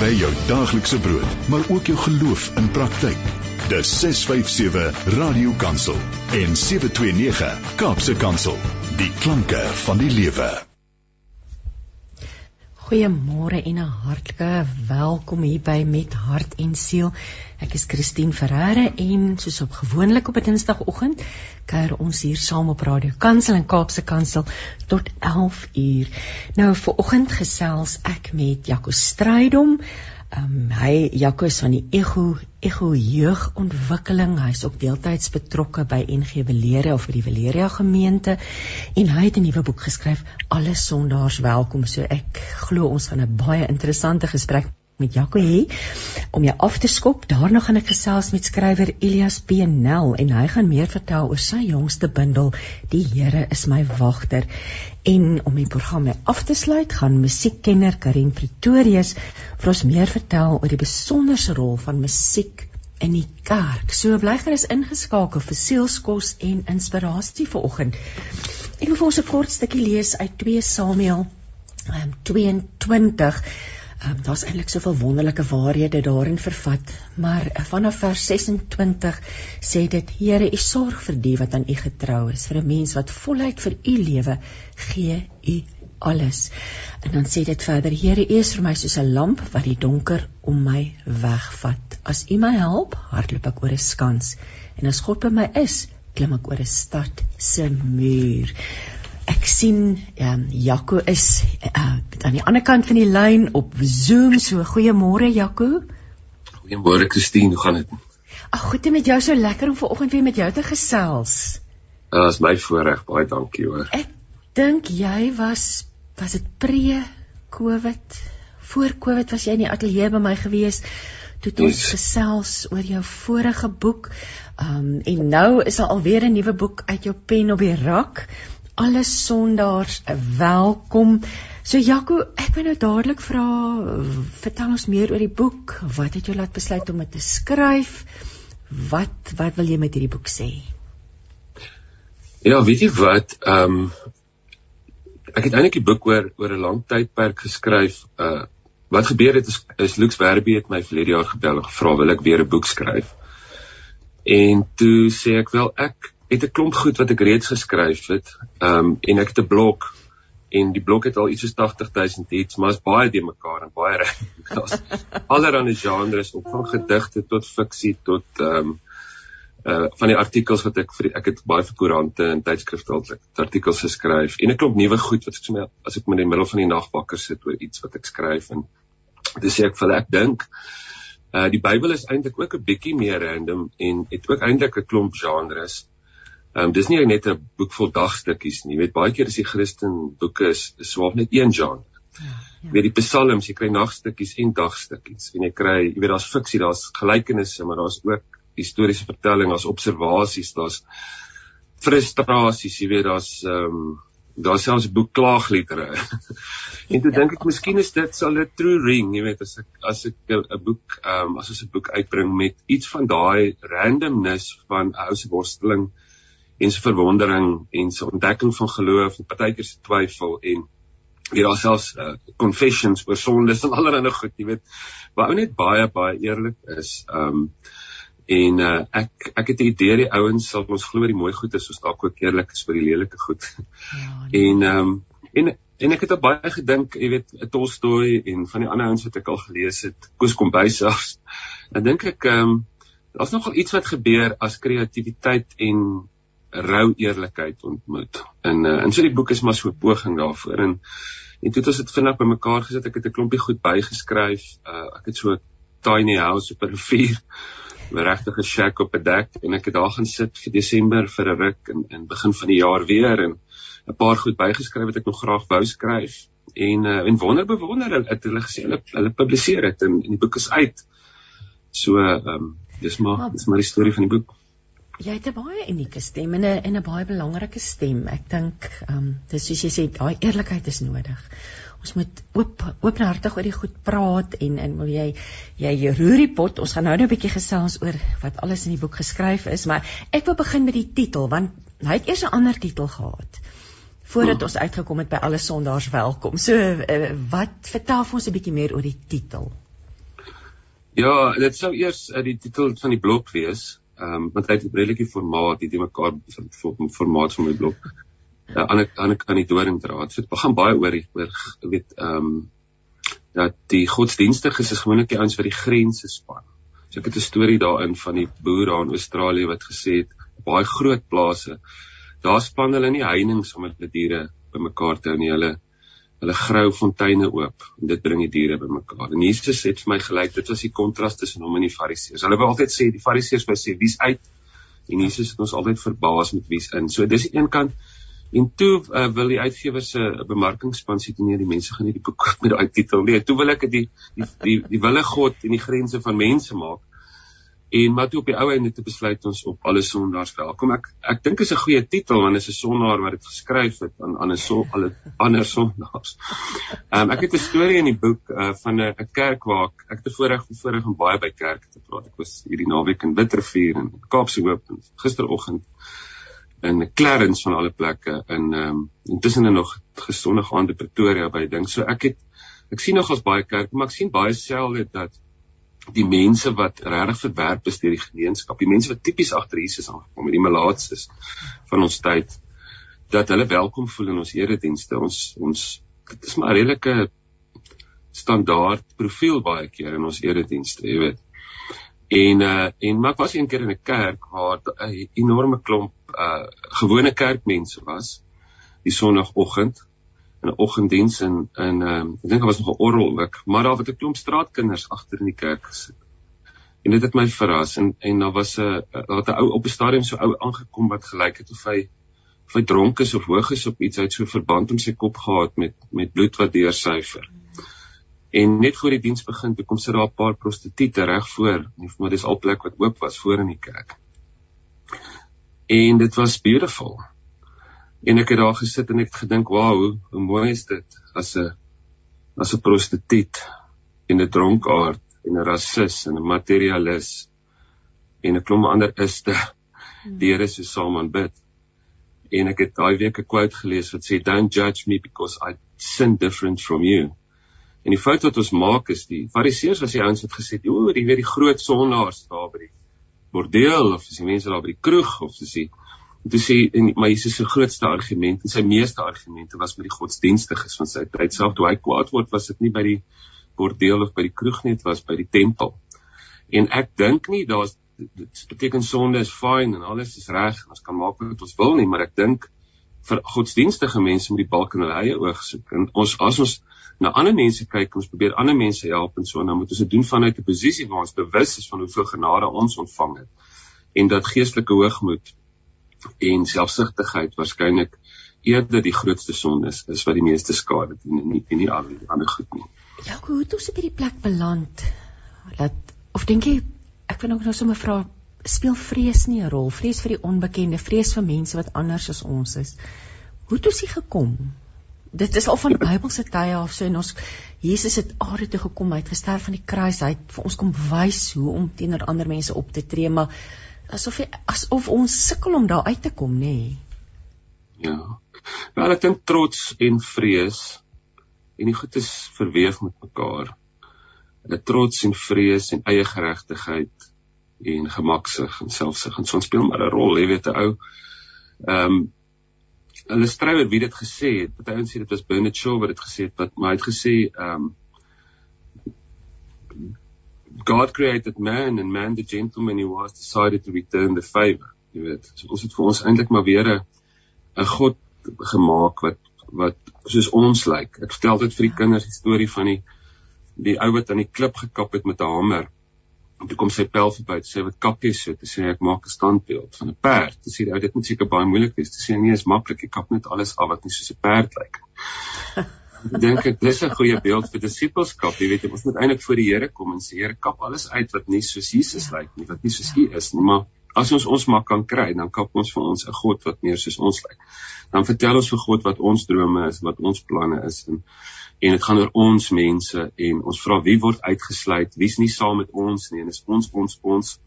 kry jou daaglikse brood, maar ook jou geloof in praktyk. Dis 657 Radio Kansel en 729 Kaapse Kansel. Die klanke van die lewe. Goeiemôre en 'n hartlike welkom hier by Met Hart en Siel. Ek is Christine Ferreira en soos op gewoonlik op 'n Dinsdagoggend kuier ons hier saam op Radio Kansel en Kaapse Kansel tot 11 uur. Nou vir oggend gesels ek met Jaco Strydom. Um, hy Jaco is van die Ego Ego Jeugontwikkeling. Hy's ook deeltyds betrokke by NG Valeria of die Valeria gemeente en hy het 'n nuwe boek geskryf Alle Sondaars Welkom. So ek glo ons gaan 'n baie interessante gesprek met Jaco hê om jou af te skop. Daarna gaan ek gesels met skrywer Elias Penel en hy gaan meer vertel oor sy jongste bundel Die Here is my wagter. En om die program mee af te sluit, gaan musiekkenner Karin Pretorius vir ons meer vertel oor die besonderse rol van musiek in die kerk. So bly gerus ingeskakel vir sielskos en inspirasie vir oggend. Ek wil vir ons 'n kort stukkie lees uit 2 Samuel um, 22 Um, Daar's eintlik soveel wonderlike waarhede daarin vervat, maar eh, vanaf vers 26 sê dit: Here, U sorg vir die wat aan U getrou is, vir 'n mens wat voluit vir U lewe gee U alles. En dan sê dit verder: Here, U is vir my soos 'n lamp wat die donker om my wegvat. As U my help, hardloop ek oor 'n skans. En as God by my is, klim ek oor 'n stad se muur ek sien ehm um, Jaco is uh, aan die ander kant van die lyn op Zoom. So goeiemôre Jaco. Goeiemôre Christine, hoe gaan dit? Ag, goed met jou so lekker om vanoggend weer met jou te gesels. Dit uh, is my voorreg, baie dankie hoor. Ek dink jy was was dit pre-COVID? Voor COVID was jy in die ateljee by my gewees toe ons yes. gesels oor jou vorige boek. Ehm um, en nou is daar alweer 'n nuwe boek uit jou pen op die rak alle sondaars welkom. So Jaco, ek wil nou dadelik vra, vertel ons meer oor die boek. Wat het jou laat besluit om dit te skryf? Wat wat wil jy met hierdie boek sê? Ja, weet jy wat? Ehm um, ek het eintlik die boek oor oor 'n lang tydperk geskryf. Uh wat gebeur het is, is Lux Werby het my verlede jaar gebel en gevra wil ek weer 'n boek skryf. En toe sê ek wel ek het 'n klomp goed wat ek reeds geskryf het. Ehm um, en ek het 'n blok en die blok het al iets soos 80000 hits, maar is baie de mekaar en baie reg. Daar's allerlei genres op van gedigte tot fiksie tot ehm um, uh van die artikels wat ek vir ek het baie vir koerante en tydskrifte al artikels geskryf en 'n klomp nuwe goed wat ek sommer as ek in die middel van die nag wakker sit oor iets wat ek skryf en dis sê ek vir ek dink uh die Bybel is eintlik ook 'n bietjie meer random en het ook eintlik 'n klomp genres Ehm um, dis nie net 'n boek vol dagstukkies nie. Jy weet baie keer is die Christen boeke is swaar net een genre. Ja. ja. Weet die psalms, jy kry nagstukkies en dagstukkies. En jy kry, jy weet daar's fiksie, daar's gelykenisse, maar daar's ook historiese vertelling, daar's observasies, daar's frustrasies, jy weet daar's ehm um, daar's selfs boek klaagliedere. en toe ja. dink ek miskien is dit sal 'n true ring, jy weet as ek as ek 'n boek ehm um, as ons 'n boek uitbring met iets van daai randomness van 'n ou se worsteling en se verwondering en se ontdekking van geloof en partykeer se twyfel en weer alselfs uh, confessions oor sondes en allerlei goed, jy weet, waar ou net baie baie eerlik is. Um en uh, ek ek het 'n idee die ouens sal ons glo die mooi goed is soos dalk ook eerlik is vir die lelike goed. Ja. Nee. En um en en ek het op baie gedink, jy weet, Tolstoy en van die ander ouens wat ek al gelees het, Koos Kombuis selfs. Dan dink ek um daar's nogal iets wat gebeur as kreatiwiteit en rou eerlikheid ontmoet. En uh, en so die boek is maar so 'n poging daarvoor en en toe het ons dit vinnig bymekaar gesit. Ek het 'n klompie goed bygeskryf. Uh ek het so 'n tiny house op 'n rivier met regtige shack op 'n dek en ek het daar gaan sit vir Desember vir 'n ruk en in begin van die jaar weer en 'n paar goed bygeskryf wat ek nog graag wou skryf. En uh en wonder bewonder het hulle gesê hulle hulle publiseer dit en, en die boek is uit. So ehm um, dis maar dis maar die storie van die boek. Jy het 'n baie unieke stem en 'n en 'n baie belangrike stem. Ek dink, ehm, um, dis soos jy sê, daai eerlikheid is nodig. Ons moet oop oophartig oor die goed praat en en wil jy jy roer die pot. Ons gaan nou net 'n bietjie gesels oor wat alles in die boek geskryf is, maar ek wil begin met die titel want hy het eers 'n ander titel gehad voordat hmm. ons uitgekom het by alle sondaars welkom. So uh, wat vertel vir ons 'n bietjie meer oor die titel? Ja, dit sou eers uh, die titel van die blok wees. Ehm um, want hy het 'n redelike formaat, dit het mekaar formaat van my blok. 'n uh, ander ander kan nie doring dra. Dit gaan baie oor oor weet ehm um, dat die godsdienstiges is gewoonlik die ouens wat die grense span. So ek het 'n storie daarin van die boer daar in Australië wat gesê het baie groot plase. Daar span hulle nie heininge om met diere bymekaar te hou nie. Hulle hulle grou fonteine oop en dit bring die diere bymekaar. En Jesus het vir my gelyk dit was die kontras tussen hom en die Fariseërs. Hulle wou altyd sê die Fariseërs wou sê wie's uit en Jesus het ons altyd verbaas met wie's in. So dis aan een kant en toe uh, wil die uitgewer se bemarkingspan sê nee die mense gaan nie die boek koop met daai titel nie. Toe wil ek die die die, die wille God en die grense van mense maak. En toe op die ou einde te besluit ons op alle sondaars welkom. Ek ek dink is 'n goeie titel want is 'n sondaar wat dit geskryf het aan aan 'n son alle ander sondaars. Ehm um, ek het 'n storie in die boek uh, van 'n 'n kerk waar ek ek het voorreg voorreg om baie by kerke te praat. Ek was hierdie naweek in Witrifuur en Kaapse Hoop en gisteroggend in Clarence van alle plekke in ehm um, intussen er nog gesondige aande Pretoria by ding. So ek het ek sien nogals baie kerke, maar ek sien baie selde dat die mense wat regtig verwerp is deur die gemeenskap, die mense wat tipies agter Jesus aangekom het, die malaatses van ons tyd, dat hulle welkom voel in ons eredienste. Ons ons dit is maar 'n redelike standaard profiel baie keer in ons eredienste, jy weet. En uh en maar ek was een keer in 'n kerk waar 'n enorme klomp uh gewone kerkmense was die sonoggend 'n oggenddiens in in ehm um, ek dink daar was nog 'n orgel ook, maar daar het 'n klomp straatkinders agter in die kerk gesit. En dit het my verras en en daar was 'n het 'n ou op 'n stadium so ou aangekom wat gelyk het of hy of hy dronk is of hoog is op iets uit so verband om sy kop gehad met met bloed wat deursyfer. En net voor die diens begin, kom sit daar 'n paar prostituie reg voor, maar dis al plek wat oop was voor in die kerk. En dit was beautiful. En ek het daar gesit en ek het gedink, "Wow, hoe, hoe mooi is dit as 'n as 'n prostituut en 'n dronkaard en 'n rasis en 'n materialis en 'n klomp ander iste die Here so saam aanbid." En ek het daai week 'n quote gelees wat sê, "Don't judge me because I sin different from you." En die fout wat ons maak is die Fariseërs was die ouens wat gesê het, "O, die weet die groot sondaars daar by die bordeel of is die mense daar by die kroeg of is die Dit sê en maar Jesus se grootste argument en sy meeste argumente was met die godsdienstiges van sy tyd. Selfs toe hy kwaad word, was dit nie by die bordeel of by die kroeg nie, dit was by die tempel. En ek dink nie daar's dit beteken sonde is fyn en alles is reg, ons kan maak wat ons wil nie, maar ek dink vir godsdienstige mense moet die balk in hulle eie oog soek. En ons as ons na ander mense kyk, ons probeer ander mense help en so, dan moet ons dit doen vanuit 'n posisie waar ons bewus is van hoeveel genade ons ontvang het en dat geestelike hoogmoed en selfsugtigheid waarskynlik eerder die grootste sonde is, is wat die meeste skade doen en nie en nie al die ander goed nie. Ja, hoe het ons op hierdie plek beland? Dat of dink jy ek wil ook nou sommer vra speel vrees nie 'n rol? Vrees vir die onbekende, vrees vir mense wat anders as ons is. Hoe het ons hier gekom? Dit is al van Bybelse tye af so en ons Jesus het aarde toe gekom, hy het gesterf aan die kruis, hy het vir ons kom wys hoe om teenoor ander mense op te tree, maar asof asof ons sukkel om daar uit te kom, nê? Nee. Ja. Wel ek dink trots en vrees en die goed is verweef met mekaar. Hulle trots en vrees en eie geregtigheid en gemaksig en selfsug en so speel maar 'n rol, jy weet 'n ou ehm um, hulle stry oor wie dit gesê het. Party ouens sê dit was Bernard Shaw wat dit gesê het, wat maar hy het gesê ehm um, God created man and man the gentleman he was decided to return the favor. Jy weet, so ons het vir ons eintlik maar weer 'n 'n God gemaak wat wat soos ons lyk. Ek vertel dit vir die kinders die storie van die die ou wat aan die klip gekap het met 'n hamer. En toe kom sy pel verby en sê wat kap jy so? Toe sê ek maak 'n standbeeld van 'n perd. Toe sê die ou dit moet seker baie moeilik wees. Toe sê nee, is maklik. Ek kap net alles af wat nie soos 'n perd lyk nie. dink ek dis 'n goeie beeld vir disippelskap. Jy weet, ons moet eintlik voor die Here kom en sê Here, kap alles uit wat nie soos Jesus lyk nie, wat nie soos U is nie, maar as ons ons maar kan kry, dan kap ons vir ons 'n God wat meer soos ons lyk. Dan vertel ons vir God wat ons drome is, wat ons planne is en en dit gaan oor ons mense en ons vra wie word uitgesluit, wie's nie saam met ons nie en dis ons ons ons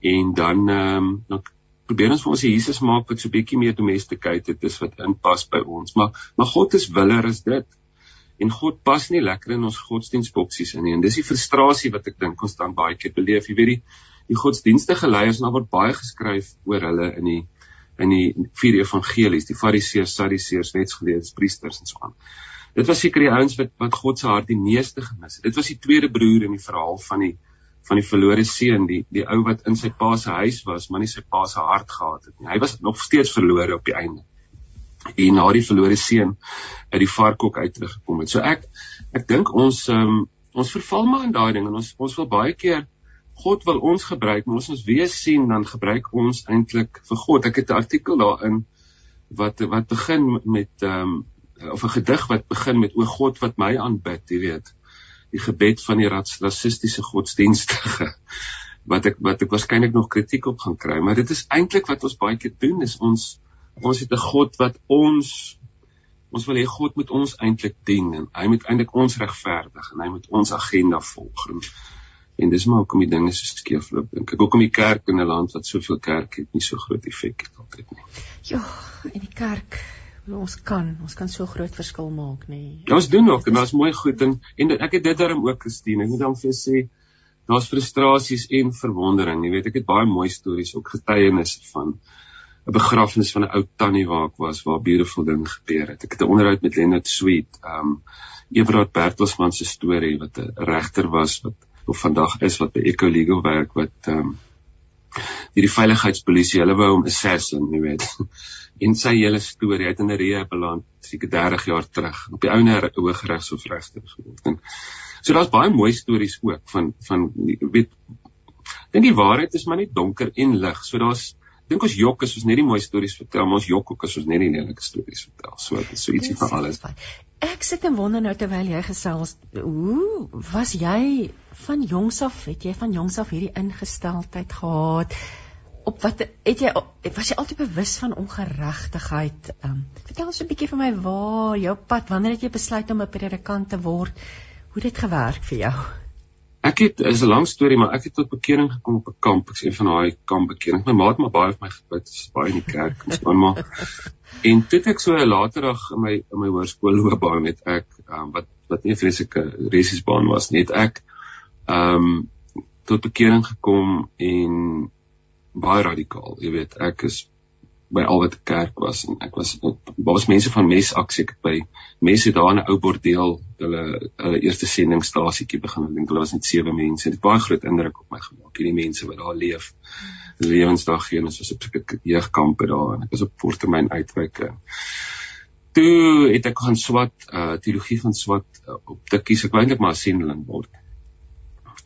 en dan ehm um, dan probeer ons vir ons Jesus maak wat so bietjie meer domesticated is wat inpas by ons. Maar maar God is willer as dit. En God pas nie lekker in ons godsdienstboksies in nie. En dis die frustrasie wat ek dink ons dan baie keer beleef. Jy weet die die godsdienstige leiers nou word baie geskryf oor hulle in die in die vier evangelies, die fariseërs, sadduseërs, wetsgeleerdes, priesters en so aan. Dit was seker die ouens wat wat God se hart die meeste gemis het. Dit was die tweede broer in die verhaal van die van die verlore seun, die die ou wat in sy pa se huis was, maar nie sy pa se hart gehad het nie. Hy was nog steeds verlore op die einde. En na die verlore seun uit die varkhok uit teruggekom het. So ek ek dink ons um, ons verval maar in daai ding en ons ons wil baie keer God wil ons gebruik, maar as ons weer sien dan gebruik ons eintlik vir God. Ek het 'n artikel daarin wat wat begin met ehm um, of 'n gedig wat begin met o God wat my aanbid, jy weet. Die gebed van die rassistiese godsdienstige wat ek wat ek waarskynlik nog kritiek op gaan kry, maar dit is eintlik wat ons baie keer doen is ons ons het 'n God wat ons ons wil hê God moet ons eintlik dien en hy moet eintlik ons regverdig en hy moet ons agenda volg. En, en dis maar hoekom die dinge so skeefloop dink ek. Hoekom die kerk in 'n land wat soveel kerk het nie so groot effek het altyd nie. Ja, en die kerk ons kan ons kan so groot verskil maak nê. Nee. Ja, ons doen ook en daar's mooi goed en en ek het dit daarom ook Christine. Ek moet dan vir sê daar's frustrasies en verwondering. Jy weet ek het baie mooi stories ook getuienisse van 'n begrafnis van 'n ou tannie waar ek was waar beautiful dinge gebeur het. Ek het 'n onderhoud met Leonard Sweet, um Everard Bertelsmann se storie wat 'n regter was wat of vandag is wat by Eco Legal werk wat ehm um, hierdie veiligheidspolisie hulle wou hom assassin, jy weet. En sy hele storie het in 'n reë beland seker 30 jaar terug op die ouene hooggeregshof regter geword. En so daar's baie mooi stories ook van van weet dink die waarheid is maar net donker en lig. So daar's dink ons jok as ons net die mooi stories vertel, maar ons jok ook as ons net die lelike stories vertel. So so ietsie van alles. Ek sit en wonder nou terwyl jy gesels, hoe was jy van jongs af, het jy van jongs af hierdie ingesteldheid gehad? Op wat het jy was jy altyd bewus van ongeregtigheid? Um, vertel ons 'n bietjie van my waar jou pad, wanneer het jy besluit om 'n predikant te word? Hoe het dit gewerk vir jou? Ek het is 'n lang storie, maar ek het tot bekering gekom op 'n kamp. Ek sê van daai kamp bekering. My ma het maar baie vir my gebid, baie in die kerk, ons dan maar. En toe ek so laterdag in my in my hoërskoolloopbaan met ek um, wat wat nie 'n vreeslike resiesbaan was nie, het ek ehm um, tot bekering gekom en baie radikaal, jy weet, ek is by Albert Kerk was en ek was daar was mense van Mes aksie ek by. Mense daar in 'n ou bordeel hulle hulle eerste sendingstasietjie begin ek dink hulle was net sewe mense. Dit het baie groot indruk op my gemaak hierdie mense wat daar leef lewensdag gee ons was op jeugkampe daar en ek was op voortermyn uitwyke. Toe het ek gaan swat uh, teologie gaan swat uh, op tikkies. Ek wou eintlik maar sending word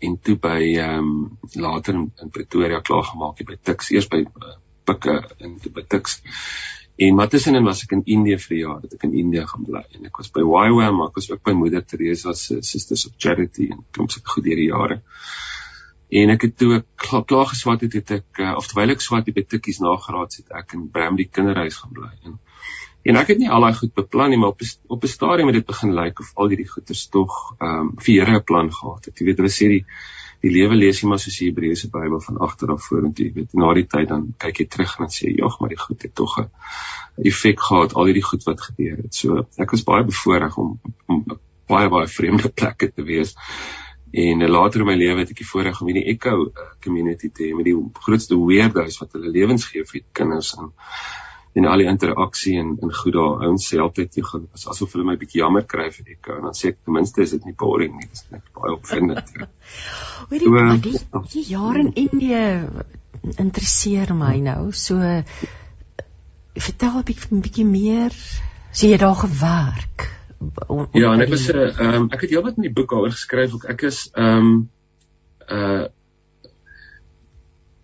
en toe by ehm um, later in, in Pretoria klaar gemaak by Tix eers by uh, pikke in te betiks. En maar tussenin was ek in Indië vir jaar, dat ek in Indië gaan bly. En ek was by YWAM, maar ek was ook by Moeder Teresa se Sisters of Charity en klomp sulke goed deur die jare. En ek het toe ek klaar, klaar geswat het, het ek uh, of terwyl ek swat het by Tikkies nagraad het ek in Bramley kinderhuis gaan bly. En en ek het nie al daai goed beplan nie, maar op op 'n stadium het dit begin lyk of al hierdie goeders tog ehm um, vir Here 'n plan gehad het. Jy weet hulle sê die die lewe lees jy maar soos die Hebreëse Bybel van agter af vorentoe, jy weet, na die tyd dan kyk jy terug en sê, "Jog, maar die goed het tog 'n effek gehad al hierdie goed wat gebeur het." So, ek was baie bevoorreg om om baie baie vreemde plekke te wees. En later in my lewe het ek die voorreg om in die Echo uh, community te hê met die grootste weirdos wat hulle lewens gee vir kinders en en al die interaksie en en goed daar. Ouens sê altyd jy gaan as asof hulle my bietjie jammer kry vir ek en dan sê ek ten minste is dit nie boring nie dis net baie opwindend. Weet jy wat die, die jare in Indië interesseer my nou. So vertel 'n bietjie, bietjie meer. Sê jy daar gewerk on, on Ja en ek was 'n uh, um, ek het heelwat in die boek daaroor geskryf. Ook ek is ehm um, uh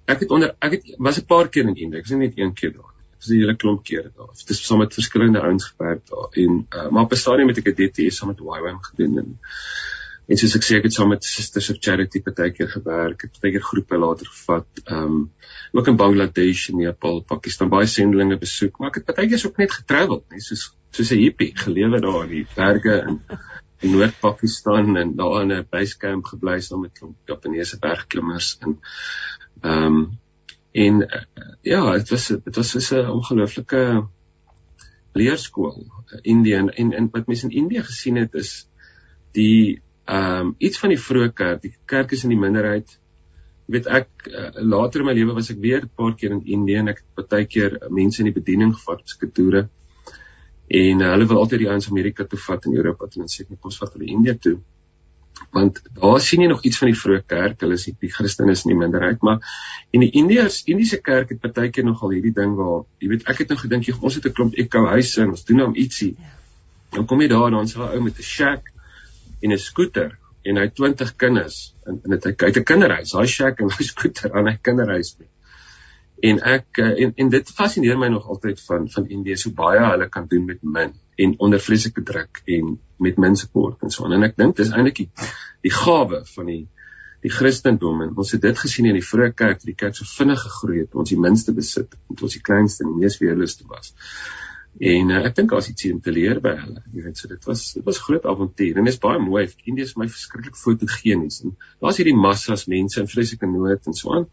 ek het onder ek het was 'n paar keer in Indië. Ek was net een keer daar dis 'n hele klomp kere daar. Dit is saam met verskillende ouens gewerk daar en uh, maar op 'n stadium het ek 'n DT saam met YWAM gedoen en en soos ek sê ek het saam met Sisters of Charity partykeer gewerk, het partykeer groepe later gevat, ehm um, ook in Bangladesh Nepal, Pakistan baie sendelinge besoek, maar ek het partykeer ook net getravel, net soos soos 'n hippie gelewe daar in die berge in in Noord-Pakistan en daar in 'n basecamp gebly saam met klomp Japaneese bergklimmers en ehm um, En uh, ja, dit was dit was so 'n ongelooflike leerskool Indië en, en wat mense in Indië gesien het is die ehm um, iets van die vroeë kerk die kerk is in die minderheid. Jy weet ek uh, later in my lewe was ek weer 'n paar keer in Indië en ek het baie keer mense in die bediening gevat op skatoere en uh, hulle wil altyd die ouens Amerika toe vat en Europa toe en sê ek moet ons vat hulle Indië toe want daar sien jy nog iets van die vroeë kerk. Hulle is die, die Christene is in die minderheid maar in die Indiërs Indiese kerk het baie keer nogal hierdie ding waar jy weet ek het nou gedink jy ons het 'n klomp ekou huise en ons doen nou ietsie. Ja. dan kom jy daar dan sê 'n ou met 'n shack en 'n skooter en hy 20 kinders en en dit hy kyk 'n kinderhuis. Daai shack en hy skooter aan hy kinderhuis. mee en ek eh, en en dit fascineer my nog altyd van van Indië so baie hulle kan doen met min en onder vreeslike druk en met mensekort en so aan. En ek dink dis eintlik die die gawe van die die Christendom en ons het dit gesien in die vroeë kerk die kerk so vinnig gegroei het ons die minste besit en ons die kleinste en mees weerloosste was. En uh, ek dink daar's iets om te leer by hulle jy weet so dit was dit was groot avontuur en dit is baie mooi Indië is my verskriklik fotogenies en daar's hierdie massas mense in vreeslike nood en so aan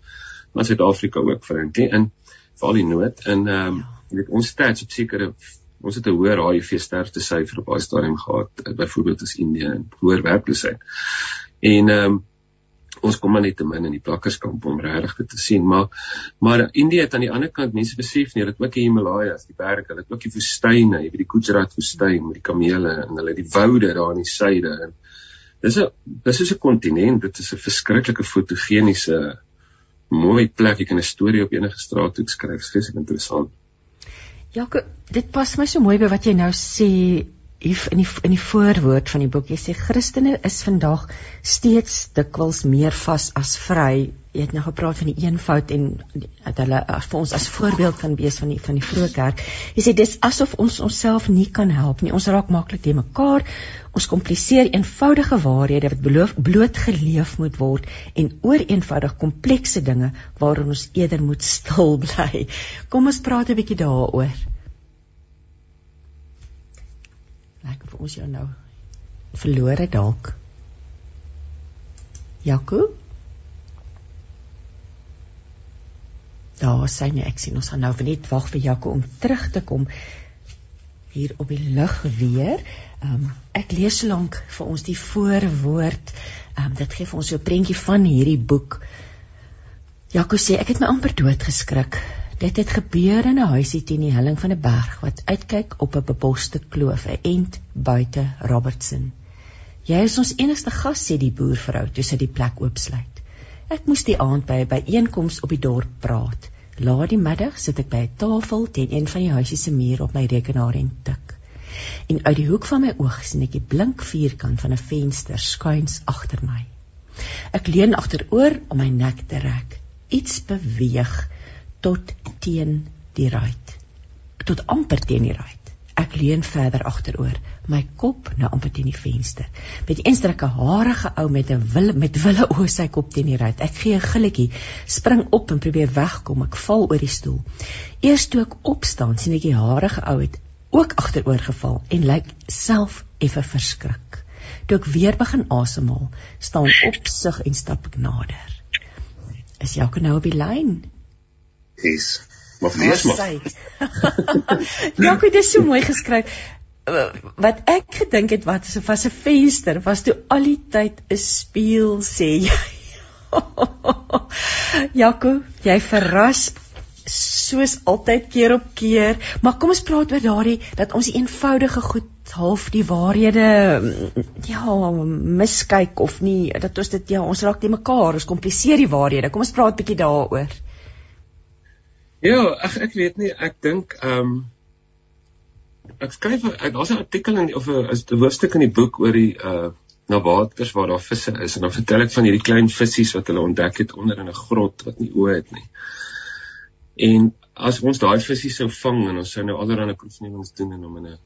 maar Suid-Afrika ook eintlik en veral die nood. En ehm um, jy weet ons stats op sekere ons het 'n hoër HIV sterfte syfer op daai stadium gehad eh, byvoorbeeld as Indië en hoër werkloosheid. En ehm um, ons kom maar net te min in die plakkerskamp om regtig dit te sien, maar maar Indië het aan die ander kant mense besef nie dat ook die Himalajas, die berge, hulle het ook die woestyne, jy weet die Gujarat woestyn met die kamele en hulle die woude daar in die suide. En dis 'n dis is 'n kontinent, dit is 'n verskriklike fotogeniese mooi plek, jy kan 'n storie op enige straathoek skryf, dis interessant. Ja, dit pas my so mooi by wat jy nou sê hier in die in die voorwoord van die boek. Jy sê Christene is vandag steeds dikwels meer vas as vry. Jy het nou gepraat van die eenvoud en dat hulle as vir ons as voorbeeld kan wees van die van die vroeë kerk. Jy sê dis asof ons onsself nie kan help nie. Ons raak maklik te mekaar. Ons kompliseer eenvoudige waarhede wat beloof bloot geleef moet word en oor eenvoudig komplekse dinge waaroor ons eerder moet stil bly. Kom ons praat 'n bietjie daaroor. Lekker vir ons jou nou verlore dalk. Jaco? Daar my ek sien ons gaan nou net wag vir Jaco om terug te kom hier op die lig weer. Ehm um, ek lees so lank vir ons die voorwoord. Ehm um, dit gee vir ons so 'n prentjie van hierdie boek. Jaco sê ek het my amper dood geskrik Dit het gebeur in 'n huisie teen die helling van 'n berg wat uitkyk op 'n beboste kloof, 'n ent buite Robertson. Jy is ons enigste gas, sê die boervrou toe sy die plek oopsluit. Ek moes die aand by 'n byeenkoms op die dorp praat. Laat die middag sit ek by 'n tafel teen een van die huisies se muur op my rekenaar en tik. En uit die hoek van my oog sien ek die blink vierkant van 'n venster skuins agter my. Ek leun agteroor om my nek te rek. Iets beweeg tot teen die ruit. Tot amper teen die ruit. Ek leun verder agteroor, my kop nou amper teen die venster. Met een strukke harige ou met 'n wille met wille oë sy kop teen die ruit. Ek gee 'n gilletjie, spring op en probeer wegkom. Ek val oor die stoel. Eers toe ek opstaan, sien ek die harige ou het ook agteroor geval en lyk self effe verskrik. Toe ek weer begin asemhaal, staan opsig en stap ek nader. Is Jaco nou op die lyn? is maar lees maar. ja, dit is so mooi geskryf. Wat ek gedink het wat so was 'n venster, was toe al die tyd 'n spieël sê jy. Jaco, jy verras soos altyd keer op keer, maar kom ons praat oor daardie dat ons eenvoudige goed half die waarhede ja miskyk of nie dat ons dit ja ons raak te mekaar ons kompliseer die waarhede kom ons praat bietjie daaroor Ja, ek ek weet nie, ek dink ehm um, ek skryf daar's 'n artikel in of 'n hoofstuk in die boek oor die uh na waters waar daar visse is en dan vertel ek van hierdie klein visse wat hulle ontdek het onder in 'n grot wat nie oë het nie. En as ons daai visse sou vang en ons sou nou allerlei proefnemings doen en hom in 'n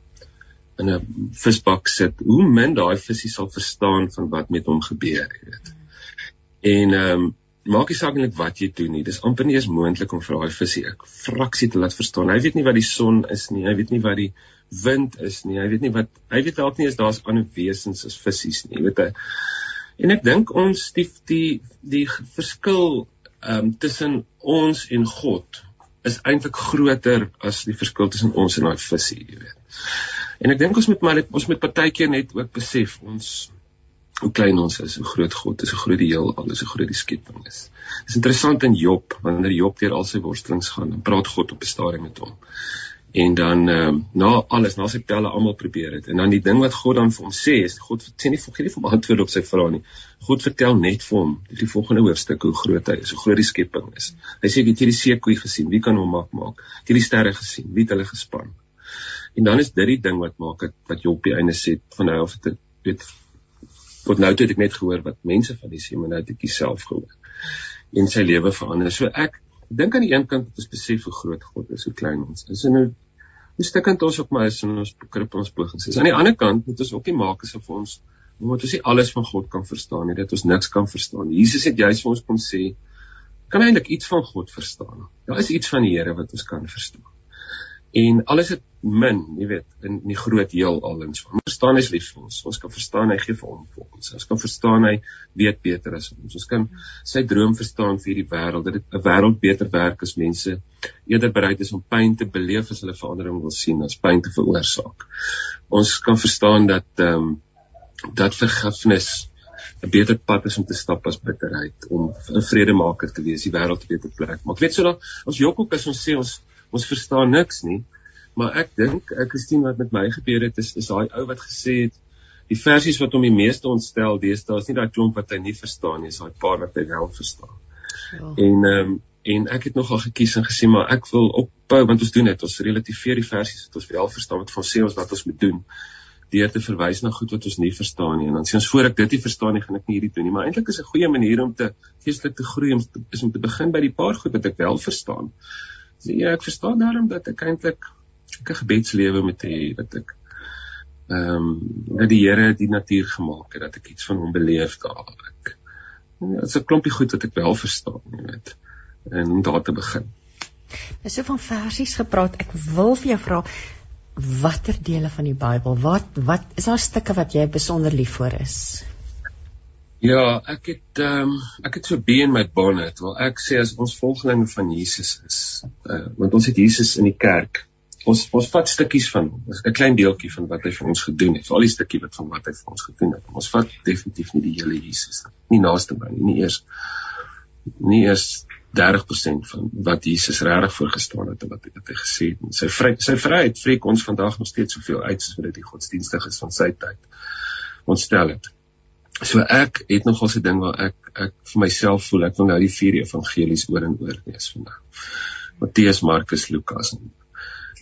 in 'n visbak sit, hoe min daai visse sal verstaan van wat met hom gebeur, jy weet. En ehm um, maak nie saak net wat jy doen nie. Dis amper nie eens moontlik om vir daai visie 'n fraksie te laat verstaan. Hy weet nie wat die son is nie. Hy weet nie wat die wind is nie. Hy weet nie wat hy weet dalk nie eens daar's ander wesens as visse nie. Jy weet hy. En ek dink ons die die die verskil ehm um, tussen ons en God is eintlik groter as die verskil tussen ons en daai visie, jy weet. En ek dink ons moet maar ons moet partykeer net ook besef ons hoe klein ons is, hoe groot God is, hoe groot die heelal is, hoe groot die skepping is. Dit is interessant in Job, wanneer Job deur al sy worstelings gaan, praat God op 'n stadium met hom. En dan ehm um, na alles, na sy pelle almal probeer het. En dan die ding wat God dan vir hom sê, is God sê nie vir nie vir hom antwoord op sy vrae nie. God vertel net vir hom die volgende hoofstuk hoe groot hy is, hoe groot die skepping is. Hy sê jy het hierdie seekoei gesien, wie kan hom maak maak? Jy het die sterre gesien, wie het hulle gespan? En dan is dit die ding wat maak dit wat Job die einde sê van hy of dit weet tot nou toe het ek net gehoor wat mense van die sê maar nou het ek self gehoor en sy lewe verander. So ek dink aan die een kant ons besef hoe groot God is, hoe klein ons is. En nou hoe stukkend ons ook maar is in ons krip ons pogings is. Aan die ander kant moet ons ook nie maak asof ons omdat ons nie alles van God kan verstaan nie, dat ons niks kan verstaan. Jesus het juist vir ons kom sê kan eintlik iets van God verstaan. Daar is iets van die Here wat ons kan verstaan en alles het min, jy weet, in die groot heelal en so. Ons verstaan hy's lief vir ons. Ons kan verstaan hy gee vir ons vir ons. Ons kan verstaan hy weet beter as ons. Ons kan sy droom verstaan vir hierdie wêreld dat dit 'n wêreld beter werk as mense eerder bereid is om pyn te beleef as hulle verandering wil sien as pyn te veroorsaak. Ons kan verstaan dat ehm um, dat vergifnis 'n beter pad is om te stap as bitterheid om 'n vredemaker te wees, die wêreld 'n beter plek. Maar ek weet so dat ons Jokko as ons sê ons ons verstaan niks nie. Maar ek dink ek gesien wat met my gebeur het is is daai ou wat gesê het die versies wat hom die meeste ontstel deesdae is nie daai klomp wat hy nie verstaan nie, is daai paar wat hy wel verstaan. Ja. En ehm um, en ek het nogal gekies en gesê maar ek wil ophou want ons doen dit ons relativeer die versies wat ons wel verstaan wat ons sê ons wat ons moet doen deur te verwys na goed wat ons nie verstaan nie en dan sê ons voor ek dit nie verstaan nie gaan ek nie hierdie doen nie maar eintlik is 'n goeie manier om te geestelik te groei om te, is om te begin by die paar goed wat ek wel verstaan So, ja, ek verstaan daarom dat ek eintlik 'n gebedslewe moet hê dat ek ehm um, dat die Here die natuur gemaak het dat ek iets van hom beleef daar ek. Ja, dit's 'n klompie goed wat ek wel verstaan, weet. En om daar te begin. Ons het van versies gepraat. Ek wil vir jou vra watter dele van die Bybel, wat wat is daar stukke wat jy besonder lief vir is? Ja, ek het ehm um, ek het so be in my bonnet. Wel ek sê as ons volgelinge van Jesus is, uh, want ons het Jesus in die kerk. Ons ons vat stukkies van hom. Dis 'n klein deeltjie van wat hy vir ons gedoen het. Al die stukkie wat van wat hy vir ons gedoen het. Ons vat definitief nie die hele Jesus nie. Nie naaste by nie, nie eers nie eers 30% van wat Jesus regtig voorgestaan het en wat, wat hy gesê het. Sy vry, sy vryheid vreek ons vandag nog steeds soveel uit soos wat dit die godsdienstig is van sy tyd. Ons stel dit. So ek het nogal so 'n ding waar ek ek vir myself voel ek wil nou die vier evangelies oor en oor lees vandag. Matteus, Markus, Lukas en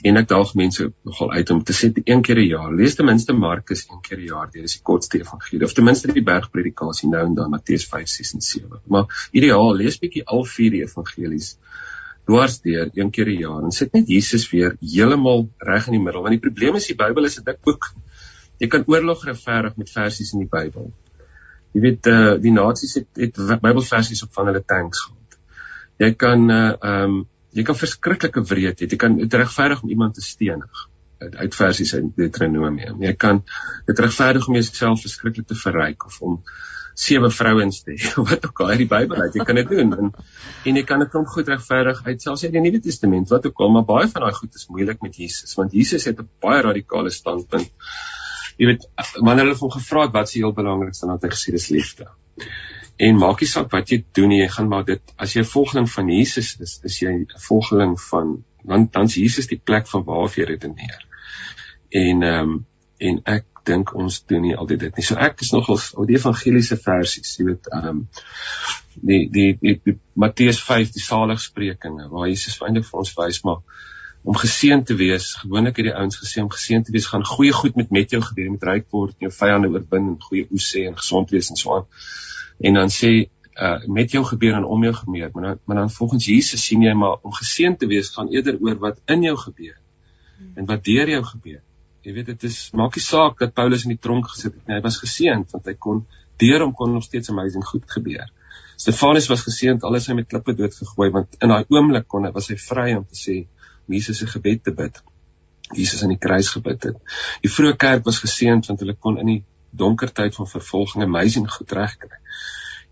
en ek daag mense nogal uit om te sê een keer 'n jaar lees ten minste Markus een keer 'n jaar deur is die kortste evangelie of ten minste die bergpredikasie nou en dan Matteus 5, 6 en 7. Maar ideaal lees bietjie al vier evangelies dwars deur een keer 'n jaar en sit net Jesus weer heeltemal reg in die middel want die probleem is die Bybel is 'n dik boek. Jy kan oorlog regverdig met versies in die Bybel. Jy weet uh die nasies het het Bybelversies op van hulle tanks gehad. Jy kan uh um jy kan verskriklike wreed hê. Jy kan dit regverdig om iemand te stenig uit versies uit Deuteronomium. Jy kan dit regverdig om jouself verskriklik te verryk of om sewe vrouens te hê. Wat ook al uit die Bybel uit, jy kan dit doen. En, en jy kan dit kom goed regverdig uit selfs uit die Nuwe Testament. Wat ook al, maar baie van daai goed is moeilik met Jesus, want Jesus het 'n baie radikale standpunt jy weet wanneer hulle hom gevra het wat se heel belangrikste dan het hy gesê dis liefde. En maak nie saak wat jy doen nie, jy gaan maar dit as jy 'n volgeling van Jesus is, is jy 'n volgeling van want dan's Jesus die plek van waar jy redeneer. En ehm um, en ek dink ons doen nie altyd dit nie. So ek is nogal oor die evangeliese versies, jy weet ehm um, die die die, die Matteus 5 die saligsprekinge waar Jesus eintlik vir ons wys maar om geseën te wees. Gewoonlik het die ouens gesê om geseën te wees gaan goeie goed met met jou gebeur, met ryk word, jou vyande oorwin en goeie oes sê en gesond wees en so aan. En dan sê uh met jou gebeur en om jou gebeur, maar dan maar dan volgens Jesus sien jy maar om geseën te wees gaan eerder oor wat in jou gebeur en wat deur jou gebeur. Jy weet dit is maak nie saak dat Paulus in die tronk gesit het nie. Hy was geseënd want hy kon deur hom kon nog steeds amazing goed gebeur. Stefanus was geseënd alles hy met klippe dood gegooi want in daai oomblik kon hy was hy vry om te sê Jesus se gebed te bid. Jesus aan die kruis gebid het. Die vroeë kerk was geseënd want hulle kon in die donker tyd van vervolging amazing goed regkry.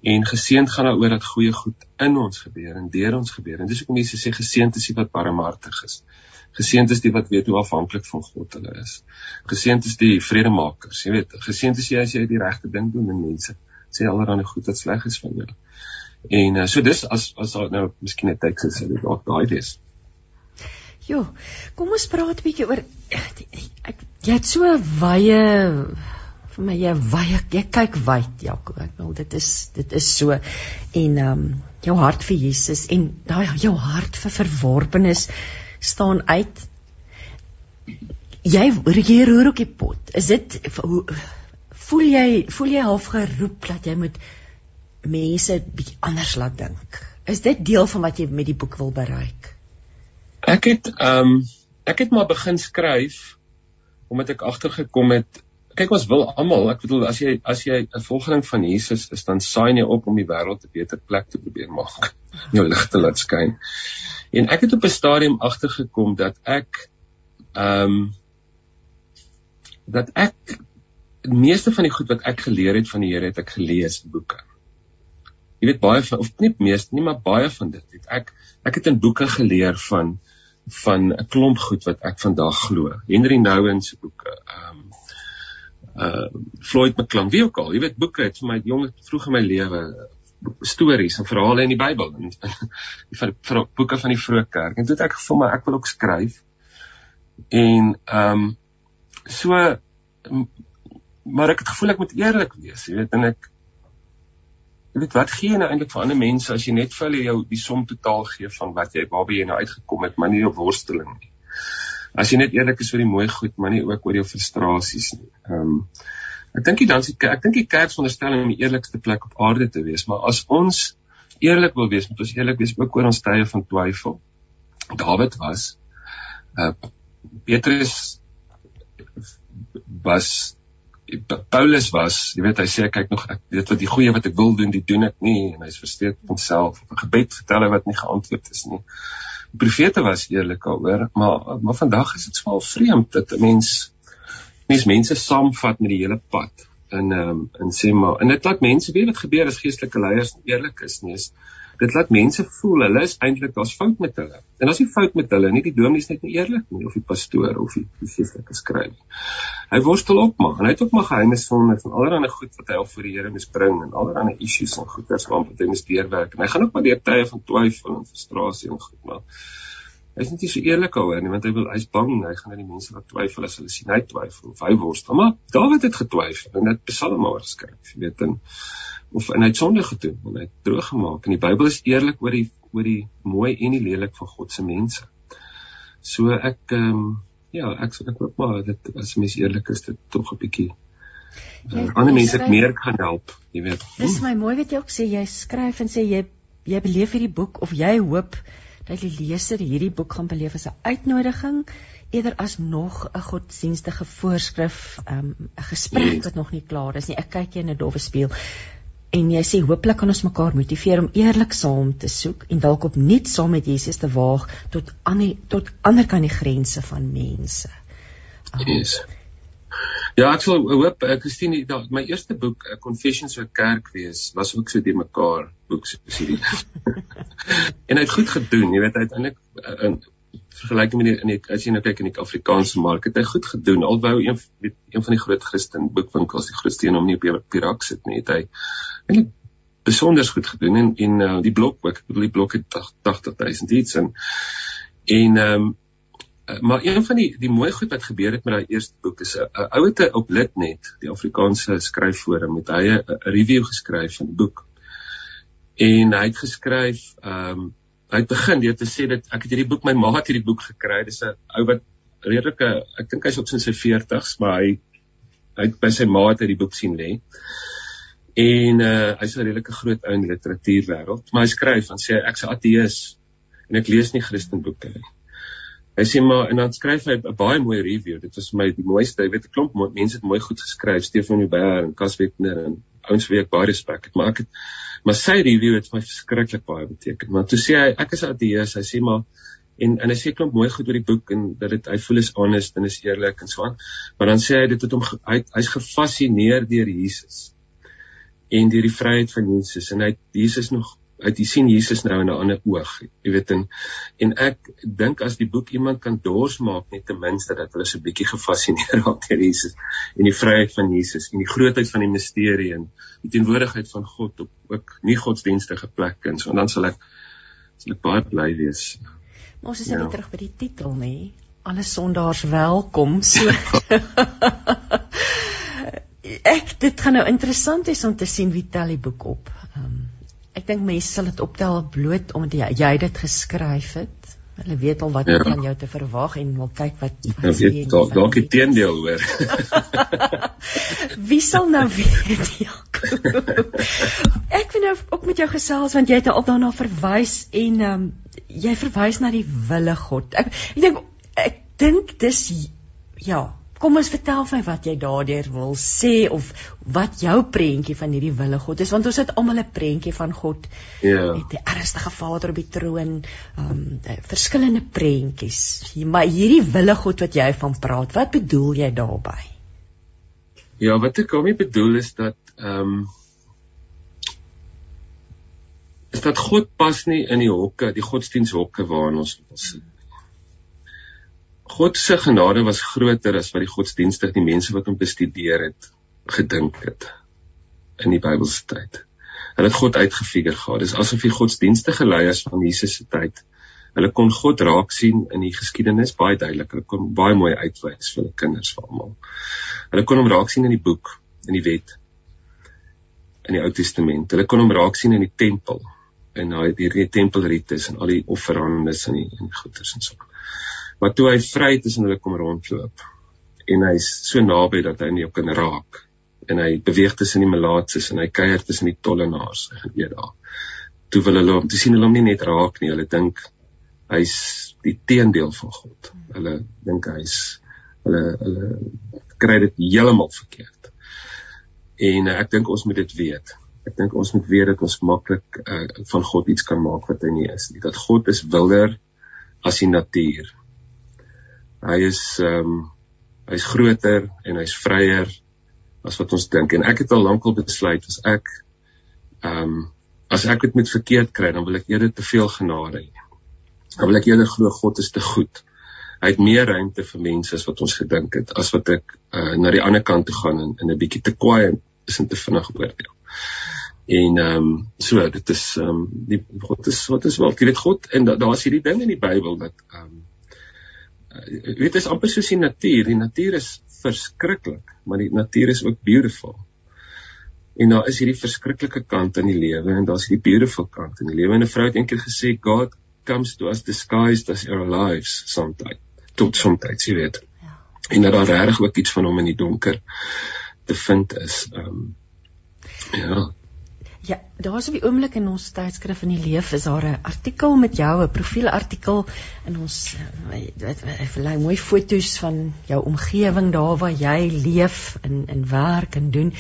En geseënd gaan daaroor dat goeie goed in ons gebeur en deur ons gebeur. En dis hoekom mense sê geseënd is die wat barmhartig is. Geseënd is die wat weet hoe afhanklik van God hulle is. Geseënd is die vredemakers, jy weet. Geseënd is jy as jy die regte ding doen en mense sê allerhande goed wat sleg is van jou. En uh, so dis as as nou miskien 'n teks is, dit dalk daai is. Jo, kom ons praat 'n bietjie oor ek jy het so wye vir my jy wye jy kyk wyd Jaco ek wil dit is dit is so en ehm um, jou hart vir Jesus en daai jou hart vir verworpenes staan uit. Jy jy roer ook die pot. Is dit voel jy voel jy half geroep dat jy moet mense bietjie anders laat dink? Is dit deel van wat jy met die boek wil bereik Ek het ehm um, ek het maar begin skryf omdat ek agtergekom het kyk ons wil almal ek bedoel as jy as jy 'n volgeling van Jesus is dan saai jy op om die wêreld 'n beter plek te probeer maak jou lig te laat skyn. En ek het op 'n stadium agtergekom dat ek ehm um, dat ek die meeste van die goed wat ek geleer het van die Here het ek gelees in boeke. Jy weet baie van of nie meeste nie maar baie van dit het ek ek het in boeke geleer van van 'n klomp goed wat ek vandag glo. Henry Nouwen se boeke, ehm um, uh Floyd McClung, wie ook al, jy weet boeke het vir my jong vroeg in my lewe stories en verhale in die Bybel en die vir, vir boeke van die vroeë kerk. En toe het ek gevoel maar ek wil ook skryf. En ehm um, so maar ek het gevoel ek moet eerlik wees, jy weet en ek Jy weet wat gee jy nou eintlik vir ander mense as jy net vir hulle jou die som totaal gee van wat jy waarby jy nou uitgekom het, maar nie jou worsteling nie. As jy net eerlik is oor die mooi goed, maar nie ook oor jou frustrasies nie. Ehm um, ek dink jy dan sê ek dink die kerk veronderstel om die eerlikste plek op aarde te wees, maar as ons eerlik wil wees, moet ons eerlik wees ook oor ons tye van twyfel. Dawid was uh Petrus was Paulus was, jy weet hy sê kyk nog ek weet wat die goeie wat ek wil doen, dit doen ek nie en hy's versteek op homself. Op 'n gebed vertel hy wat nie geantwoord is nie. Die profete was eerlik daaroor, maar maar vandag is dit swaar vreemd dat 'n mens mens mense saamvat met die hele pad in ehm um, en sê maar en dit laat mense weet wat gebeur as geestelike leiers eerlik is nie. Is, dit laat mense voel hulle is eintlik daar's fout met hulle. En as jy fout met hulle, nie die dominee is net nie eerlik nie of die pastoor of die geestelike skrywer. Hy worstel op maar en hy het ook maar geheime sonde van allerlei goed wat hy al voor die Here moes bring en allerlei issues en goeters waarop hy moes deurwerk. En hy gaan ook maar deur tye van twyfel en frustrasie en goed maar Hy is net nie so eerlik oor nie want hy wil hy's bang hy gaan aan die mense wat twyfel as hulle sien hy twyfel of hy worstel maar Dawid het getwyfel en dit Psalme geskryf jy weet en of en hy het sonde gedoen en hy het droog gemaak en die Bybel is eerlik oor die oor die mooi en die lelik van God se mense. So ek ehm um, ja, ek ek hoop maar dit as mens eerlik is dit tog 'n bietjie uh, ander mense het meer kan help, jy weet. Dis my mooi wat jy ook sê jy skryf en sê jy jy beleef hierdie boek of jy hoop dat die leser hierdie boek gaan beleef as 'n uitnodiging eerder as nog 'n godsdienstige voorskrif, ehm, 'n um, gesprek wat nog nie klaar is nie. Ek kyk jy in 'n dowwe spieël en jy sê hooplik kan ons mekaar motiveer om eerlik saam te soek en dalk op net saam met Jesus te waag tot aan die tot ander kan die grense van mense. Um, yes. Ja, ek sal hoop ek Christine my eerste boek Confessions vir Kerk wees was ook so die mekaar boek so hierdie. en hy het goed gedoen, jy weet uiteindelik in vergelyking met die in die as jy nou kyk in die Afrikaanse mark het hy goed gedoen. Alhoewel een een van die groot Christen boekwinkels die grootste een om nie op die Pirak sit nie het hy eintlik besonder goed gedoen en en uh, die blok ook. Ek bedoel die blok het 80000 iets en en ehm um, maar een van die die mooi goed wat gebeur het met daai eerste boek is 'n uh, ouete op Litnet die Afrikaanse skryfforum het hy 'n review geskryf van die boek. En hy het geskryf ehm um, hy het begin deur te sê dat ek het hierdie boek my ma het hierdie boek gekry. Dis 'n ou wat redelike ek dink hy's op sy 40s maar hy hy het by sy ma het hy die boek sien lê. En uh hy's 'n redelike groot ou in literatuurwêreld, maar hy skryf en sê ek's 'n ateïs en ek lees nie Christenboeke nie. Hy sê maar en dan skryf hy 'n baie mooi review. Dit was vir my die mooiste. Jy weet 'n klomp mense het mooi goed geskryf, Stefan Huber en Cas Wegner en ouens wie ek baie respek het. Maar ek het maar sy review het vir my verskriklik baie beteken. Want toe sê hy ek is ateïs. Hy sê maar en en hy sê klomp mooi goed oor die boek en dat dit hy voel is honest en is eerlik en so aan. Maar dan sê hy dit het hom hy hy's gefassineer deur Jesus en deur die vryheid van Jesus en hy Jesus nog uit jy sien Jesus nou in 'n ander oog jy weet en en ek dink as die boek iemand kan dors maak net ten minste dat hulle so 'n bietjie gefassineer raak deur Jesus en die vryheid van Jesus en die grootheid van die misterie en die teenwoordigheid van God op ook nie godsdienstige plekke en so en dan sal ek sal ek baie bly wees maar ons is net ja. terug by die titel nê alle sondaars welkom so ek dit gaan nou interessant wees om te sien wie tel die boek op. Ehm um, ek dink mense sal dit optel bloot omdat jy, jy dit geskryf het. Hulle weet al wat ja. van jou te verwag en wil kyk wat Ja, weet dalk dalk die teendeel hoor. wie sal nou weet Jakob? ek wil nou ook met jou gesels want jy het al daarna verwys en ehm um, jy verwys na die wille God. Ek ek dink ek dink dis ja, Kom ons vertel my wat jy daardeur wil sê of wat jou prentjie van hierdie wille God is want ons het almal 'n prentjie van God. Ja. Met die ernstige Vader op die troon, ehm um, verskillende prentjies. Maar hierdie wille God wat jy van praat, wat bedoel jy daarmee? Ja, wat ek daarmee bedoel is dat ehm um, is dat God pas nie in die hokke, die godsdiensthokke waarin ons sit God se genade was groter as wat die godsdienstig die mense wat hom bestudeer het gedink het in die Bybelse tyd. Hulle het God uitgefigure gehad. Dis asof die godsdienstige leiers van Jesus se tyd hulle kon God raak sien in die geskiedenis baie duidelik. Hulle kon baie mooi uitwys vir hulle kinders vir almal. Hulle kon hom raak sien in die boek, in die wet, in die Ou Testament. Hulle kon hom raak sien in die tempel en daai die tempelrites en al die offerandes en die en die goeders en so. Maar toe hy vry tussen hulle kom rondloop en hy's so naby dat hy nie op kan raak en hy beweeg tussen die melaatses en hy kuier tussen die tollenaars en weet daar. Toe wil hulle hom, toe sien hulle hom nie net raak nie, hulle dink hy's die teendeel van God. Hulle dink hy's hulle hulle kry dit heeltemal verkeerd. En uh, ek dink ons moet dit weet. Ek dink ons moet weet dat ons maklik uh, van God iets kan maak wat hy nie is nie. Dat God is wilder as die natuur hy is ehm um, hy's groter en hy's vryer as wat ons dink en ek het al lankal besluit as ek ehm um, as ek dit met verkeerd kry dan wil ek eerder te veel genade hê. Dan wil ek eerder glo God is te goed. Hy het meer ruimte vir mense as wat ons gedink het as wat ek uh, na die ander kant toe gaan en in 'n bietjie te kwaai is en te vinnig oordeel. En ehm um, so dit is ehm um, die God is wat is wel jy weet God en daar's da hierdie ding in die Bybel dat ehm um, weet is amper soos die natuur. Die natuur is verskriklik, maar die natuur is ook beautiful. En daar is hierdie verskriklike kant in die lewe en daar's hierdie beautiful kant in die lewe. En 'n vrou het eendag gesê God comes to us disguised as our lives sometimes. Tot soms, jy weet. Ja. En dat daar regtig ook iets van hom in die donker te vind is. Ehm um, ja. Ja, daar's op die oomblik in ons tydskrif in die leef is daar 'n artikel met jou, 'n profielartikel in ons wat ek lei mooi foto's van jou omgewing daar waar jy leef en in werk en doen.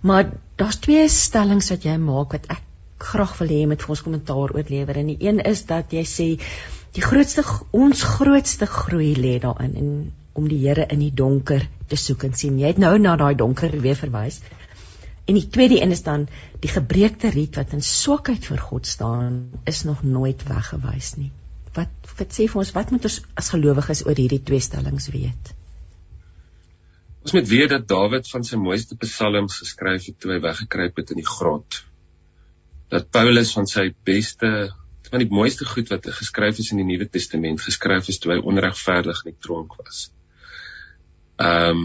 Maar daar's twee stellings wat jy maak wat ek graag wil hê met vir ons kommentaar oorlewer. En die een is dat jy sê die grootste ons grootste groei lê daarin en om die Here in die donker te soek en sien. Jy het nou na daai donker weer verwys. En die tweede een is dan die gebreekte riet wat in swakheid voor God staan is nog nooit weggewys nie. Wat wat sê vir ons wat moet ons as gelowiges oor hierdie twee stellings weet? Ons moet weet dat Dawid van sy mooiste psalms geskryf het toe hy weggekruip het in die grot. Dat Paulus van sy beste van die mooiste goed wat geskryf is in die Nuwe Testament geskryf is toe hy onregverdig in die tronk was. Ehm um,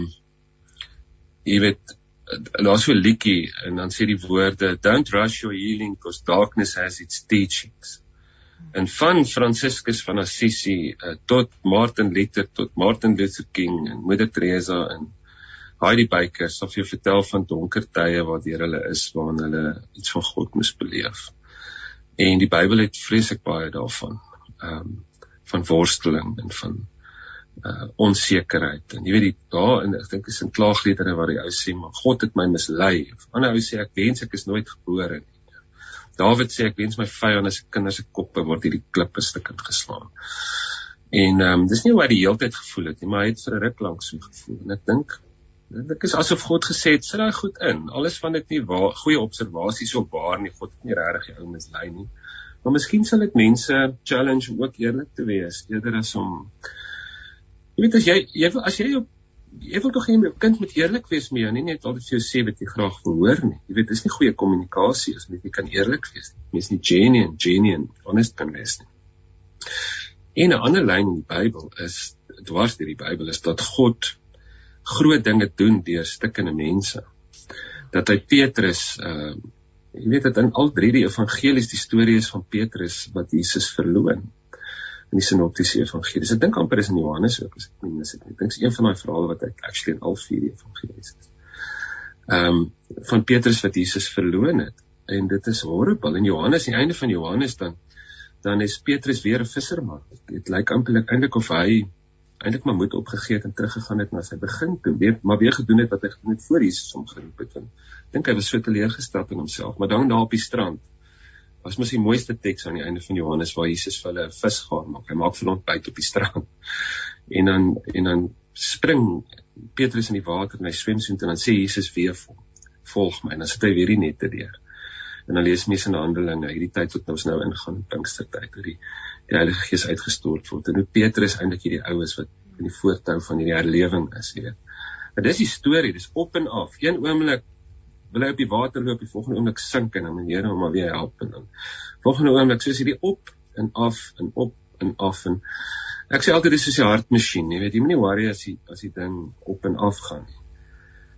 jy weet daar's so 'n liedjie en dan sê die woorde don't rush your healing because darkness has its teachings. En van Franciscus van Assisi uh, tot Martin Luther tot Martin Luther King en Moeder Teresa en Heidi Baker sal vir jou vertel van donker tye waardeur hulle is waarin hulle iets van God moes beleef. En die Bybel het vreeslik baie daarvan. Ehm um, van worsteling en van uh onsekerheid. En jy weet die daar en ek dink is in klaagliedere waar die ou sê maar God het my mislei. Ander ou sê ek wens ek is nooit gebore nie. Dawid sê ek wens my vyande se kinders se koppe word hierdie klippe stukkend geslaan. En ehm um, dis nie hoe hy die hele tyd gevoel het nie, maar hy het vir 'n ruk lank so gevoel. En ek dink Dit is asof God gesê het, sit daai goed in. Alles van dit nie waar goeie observasies op waar nie. God het nie regtig jou mislei nie. Maar miskien sal dit mense challenge ook eerlik te wees eerder as om Jy weet as jy jy wil as jy op jy wil tog hê 'n kind moet eerlik wees met jou, nie net altyd vir jou sê wat jy graag wil hoor nie. Jy weet, dis nie goeie kommunikasie as jy kan eerlik wees nie. Mens nie genuine, genuine, honest kan wees nie. En 'n ander lyn in die Bybel is dwars deur die Bybel is dat God groot dinge doen deur stikkende mense. Dat hy Petrus uh jy weet dat in al drie die evangelies die storie is van Petrus wat Jesus verloon in die sinoptiese evangelies. Ek dink amper is in Johannes ook as ek nie mis het nie. Ek dink is een van daai verhale wat ek actually in al vier evangelies is. Ehm um, van Petrus wat Jesus verloon het en dit is horrible. In Johannes, aan die einde van Johannes dan dan is Petrus weer 'n visserman. Dit lyk amper eintlik of hy eintlik maar moed opgegee het en teruggegaan het na sy begin toe, weer maar weer gedoen het wat hy gedoen het voor Jesus hom geroep het. Ek dink hy was so teleurgesteld in homself, maar dan daar op die strand was mos die mooiste teks aan die einde van Johannes waar Jesus vir hulle 'n vis gaan maak. Hy maak vir hulle ontbyt op die strand. En dan en dan spring Petrus in die water en hy swem so en dan sê Jesus weer vir hom: "Volg my." En dan sit hy weer die nette deur en dan lees mense in Handelinge hierdie tyd wat ons nou ingaan Pinkstertyd hoe die die Heilige Gees uitgestort word en hoe Petrus eintlik hierdie oues wat in die voortou van hierdie herlewing is jy weet maar dis die storie dis op en af een oomblik wil hy op die water loop die volgende oomblik sink en dan moet die Here hom maar weer help en dan volgende oomblik soos hierdie op en af en op en af en ek sê altyd dis soos 'n hartmasjien jy weet jy moenie worry as die as die ding op en af gaan nie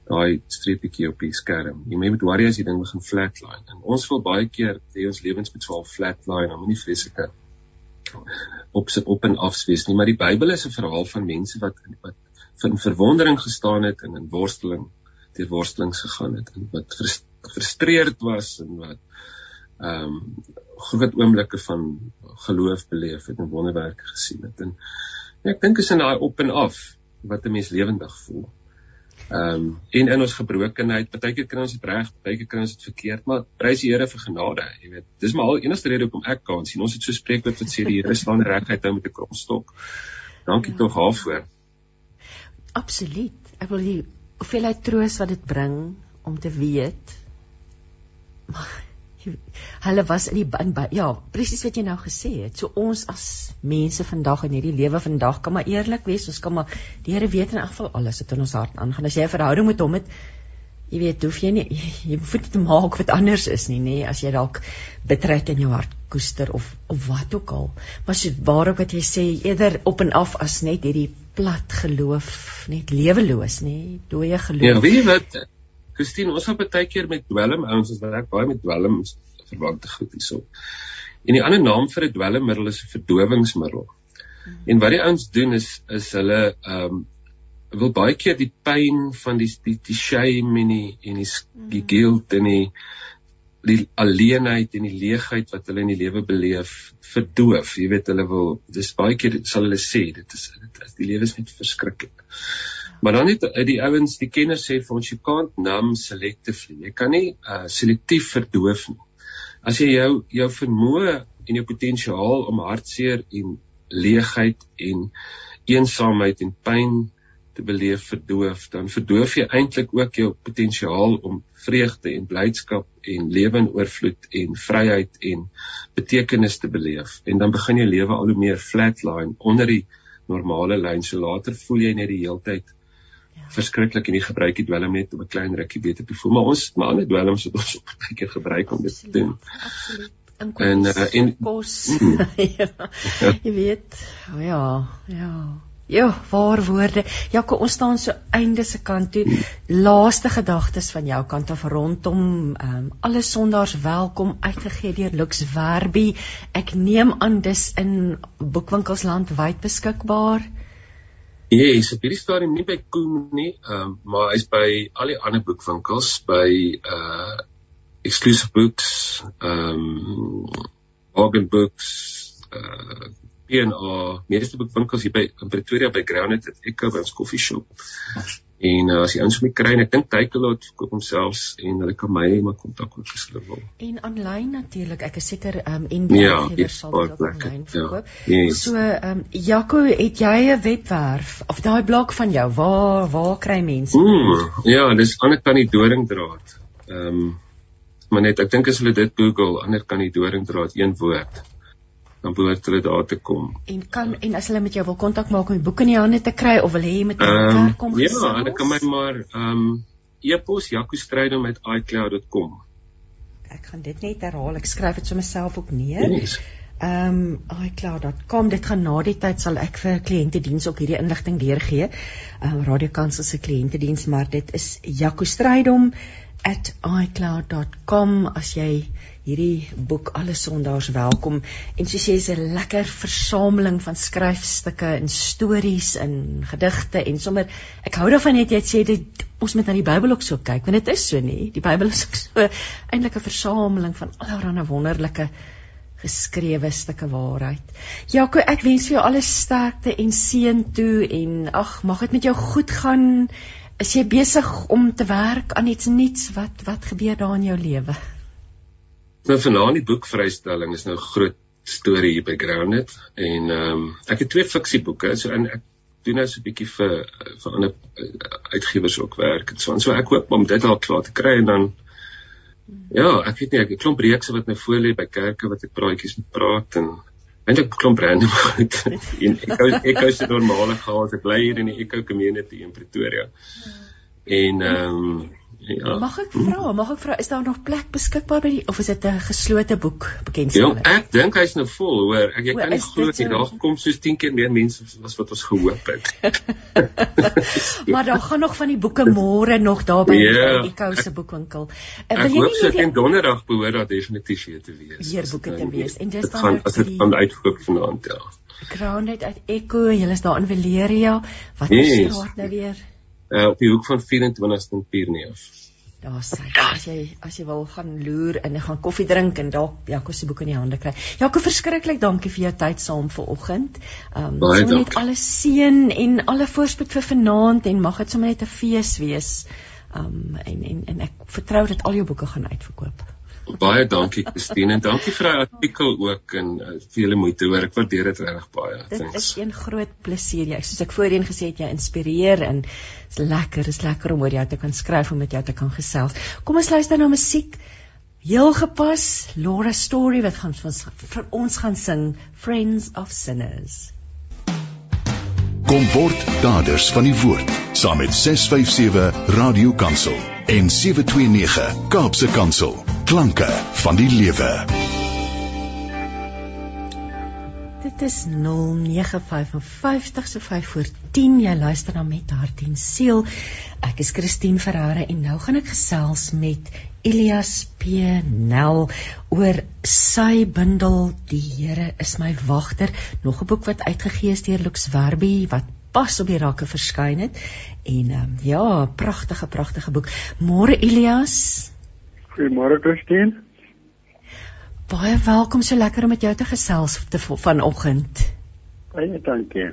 daai streepietjie op die skerm. Jy moet worry as die ding begin flatline. En ons wil baie keer hê ons lewens moet swaal flatline, dan moenie vreeslike op op en af wees nie, maar die Bybel is 'n verhaal van mense wat wat van verwondering gestaan het en in worsteling deur worstelings gegaan het en wat gefrustreerd was en wat ehm um, groot oomblikke van geloof beleef het en wonderwerke gesien het. En ja, ek dink is in daai op en af wat 'n mens lewendig voel. Ehm um, en in ons gebrokenheid, baie keer kry ons dit reg, baie keer kry ons dit verkeerd, maar prys die Here vir genade, jy weet. Dis maar al enigste rede hoekom ek kan sien. Ons het so spreekwoord wat sê die Here staan reguit hou met 'n kromstok. Dankie ja. tog daarvoor. Absoluut. Ek wil die hoeveelheid troos wat dit bring om te weet hulle was in die in, ja, presies wat jy nou gesê het. So ons as mense vandag in hierdie lewe vandag kan maar eerlik wees. Ons kan maar die Here weet in elk geval alles wat in ons hart aangaan. As jy 'n verhouding met hom het, jy weet, hoef jy nie jy hoef dit te maak wat anders is nie, nê, as jy dalk betrek in jou hart koester of of wat ook al. Maar so waarop wat jy sê eerder op en af as net hierdie plat geloof, net leweloos, nê, dooie geloof. Ja, weet jy wat Christine, ons het baie keer met dwelm ouens, ons werk baie met dwelm verwante goed hierso. En die ander naam vir 'n dwelmmiddel is 'n verdowingsmiddel. Hmm. En wat die ouens doen is is hulle ehm um, wil baie keer die pyn van die die, die shame en die en die, die hmm. guilt en die die alleenheid en die leegheid wat hulle in die lewe beleef verdoof. Jy weet hulle wil dis baie keer sal hulle sê dit is dit is die lewe is net verskriklik. Maar dan het die ouens, die kenners sê vir ons you can't numb selectively. Jy kan nie uh, selektief verdoof nie. As jy jou jou vermoë en jou potensiaal om hartseer en leegheid en eensaamheid en pyn te beleef verdoof, dan verdoof jy eintlik ook jou potensiaal om vreugde en blydskap en lewe in oorvloed en vryheid en betekenis te beleef. En dan begin jou lewe al hoe meer flatline onder die normale lyn. So later voel jy net die heeltyd ja. verskriklik en jy gebruik dit dwelm net om 'n klein rukkie beter te voel. Maar ons maar ander dwelms wat ons op 'n keer gebruik om dit te doen. Absoluut. En uh, en kos. Ja, jy weet. Oh, ja, ja. Ja, waar woorde. Ja, kom ons staan so einde se kant toe. Laaste gedagtes van jou kant af rondom ehm um, alle sondaars welkom uitgegee deur Lux Verbi. Ek neem aan dis in boekwinkels landwyd beskikbaar. Ja, yes, op hierdie stadium nie by Koen nie, ehm um, maar hy's by al die ander boekwinkels by uh Exclusive Books, ehm um, Morgan Books, uh P&A meeste boekwinkels hier by in Pretoria by Grounded at Echo by ons koffie shop. En uh, as jy ons moet kry, ek dink Takealot koop homself en hulle kan my maar kontak ook as hulle wil. En aanlyn natuurlik, ek is seker ehm um, en Ja, werkgewers dit sal dit ook aanlyn lekker, ja. Yes. So ehm um, Jaco, het jy 'n webwerf of daai blog van jou? Waar waar kry mense? Mm, ja, dis ander kan die doringdraad. Ehm um, maar net ek dink as hulle dit Google, ander kan die doringdraad een woord dan behoort hulle daar te kom. En kan en as hulle met jou wil kontak maak om die boek in die hande te kry of wil hê jy moet in Ehm um, kerk kom ja, gesels? hulle kan my maar ehm um, e-pos jacostrydom@icloud.com. Ek gaan dit net herhaal. Ek skryf dit sommer self ook neer. Yes. Ehm um, iCloud.com. Dit gaan na die tyd sal ek vir kliëntediens ook hierdie inligting deurgee. Ehm um, Radiokansel se kliëntediens, maar dit is jacostrydom @icloud.com as jy hierdie boek alle sondaars welkom en soos jy is 'n lekker versameling van skryfstukke en stories en gedigte en sommer ek hou daarvan net jy sê dit ons moet na die Bybel ook so kyk want dit is so nie die Bybel is ook so eintlik 'n versameling van allerlei wonderlike geskrewe stukke waarheid. Jaco, ek wens vir jou alle sterkte en seën toe en ag, mag dit met jou goed gaan. Is jy besig om te werk aan iets nuuts? Wat wat gebeur daar in jou lewe? Nou vanaand die boekvrystelling is nou groot storie hier by Grounded en ehm um, ek het twee fiksieboeke so en ek doen nou so 'n bietjie vir vir ander uh, uitgewers ook werk en so en so ek hoop om dit al klaar te kry en dan ja, ek weet nie ek 'n klomp reekse wat nou voor lê by kerke wat ek praatjies moet praat en eintlik 'n klomp random goed. En ek hou ek hou se normale gas ek bly hier in die Echo Community in Pretoria. En ehm um, ja. Mag ek vra, mag ek vra is daar nog plek beskikbaar by die of is dit 'n geslote boek Ja, bekendstelling? ek dink hy's nou vol, hoor. Ek O, kan nie is glo dit? Daar kom soos 10 keer meer mense as wat ons gehoop het. maar daar gaan nog van die boeke môre nog daar by Ja, die Echo se boekwinkel. Uh, Ek hoop hierdie teen donderdag behoort daar definitief weer te wees. Weer boeke te wees. En dis dan nou as dit die- van uitverkoop vanaand ja. Grounded uit Echo, jy is daar in Valeria. Wat is Yes. die straat nou weer? Uh op die hoek van 24 en Pierneef. Daar sê as jy as jy wil gaan loer en gaan koffie drink en dalk Jaco se boek in die hande kry. Jaco verskriklik dankie vir jou tyd saam vanoggend. Ehm um, Baie sommer net dankie. alle seën en alle voorspoed vir vanaand en mag dit sommer net 'n fees wees. Ehm um, en en en ek vertrou dat al jou boeke gaan uitverkoop. Baie dankie Christine en dankie vir daai artikel ook en uh, vir julle moeite hoor. Ek waardeer dit regtig baie. Dit Thanks. is een groot plesier. Jy soos ek voorheen gesê het, jy inspireer en is lekker, is lekker om oor jou te kan skryf en met jou te kan gesels. Kom ons luister na musiek. Heel gepas, Laura Story wat gaan vir ons, vir ons gaan sing Friends of Sinners. Kom word daders van die woord saam met 657 Radio Kansel en 729 Kaapse Kansel. Klanke van die lewe. Dit is 0955 so 5 voor 10. Jy luister na met hart en siel. Ek is Christine Ferreira en nou gaan ek gesels met Elias P Nel oor sy bundel Die Here is my wagter, nog 'n boek wat uitgegee is deur Lux Werby wat pas op die rakke verskyn het. En um, ja, pragtige pragtige boek. Môre Elias, Goeiemôre Christine. Baie welkom. So lekker om met jou te gesels te vanoggend. Baie dankie.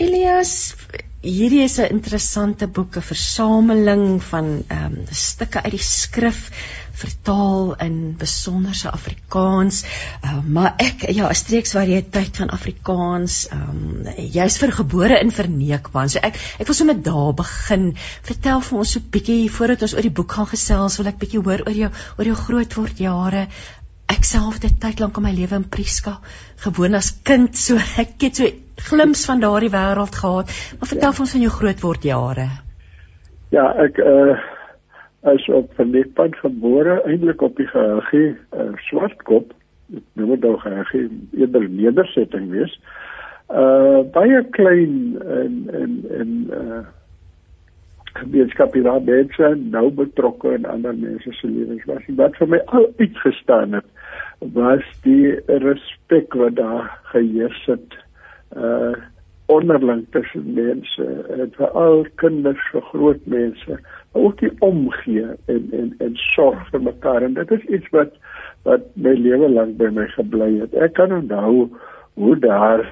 Elias, hierdie is 'n interessante boek, 'n versameling van ehm um, stukke uit die skrif vertaal in besonderse Afrikaans. Uh, maar ek ja, 'n streeksvariëteit van Afrikaans. Um, jy's vergebore in Verneekpan. So ek ek wil sommer daar begin. Vertel vir ons so 'n bietjie voordat ons oor die boek gaan gesels, wil ek bietjie hoor oor jou oor jou grootword jare. Ek self het 'n tyd lank in my lewe in Prieska gewoon as kind, so ek het so glimps van daardie wêreld gehad. Maar vertel vir ons van jou grootword jare. Ja, ek uh is op Verneekpad gebore, eintlik op die geheggie uh, Swartkop. Ek noem dit nou geheggie eerder nedersetting wees. Uh baie klein en en en uh gemeenskap hier daar mense nou betrokke in ander mense se lewens was. Wat vir my al uitgestaan het was die respek wat daar geheers het uh onderling tussen mense en veral kinders vir groot mense ook die omgee en en en sorg vir mekaar. En dit is iets wat wat my lewe lank by my gebly het. Ek kan onthou hoe daar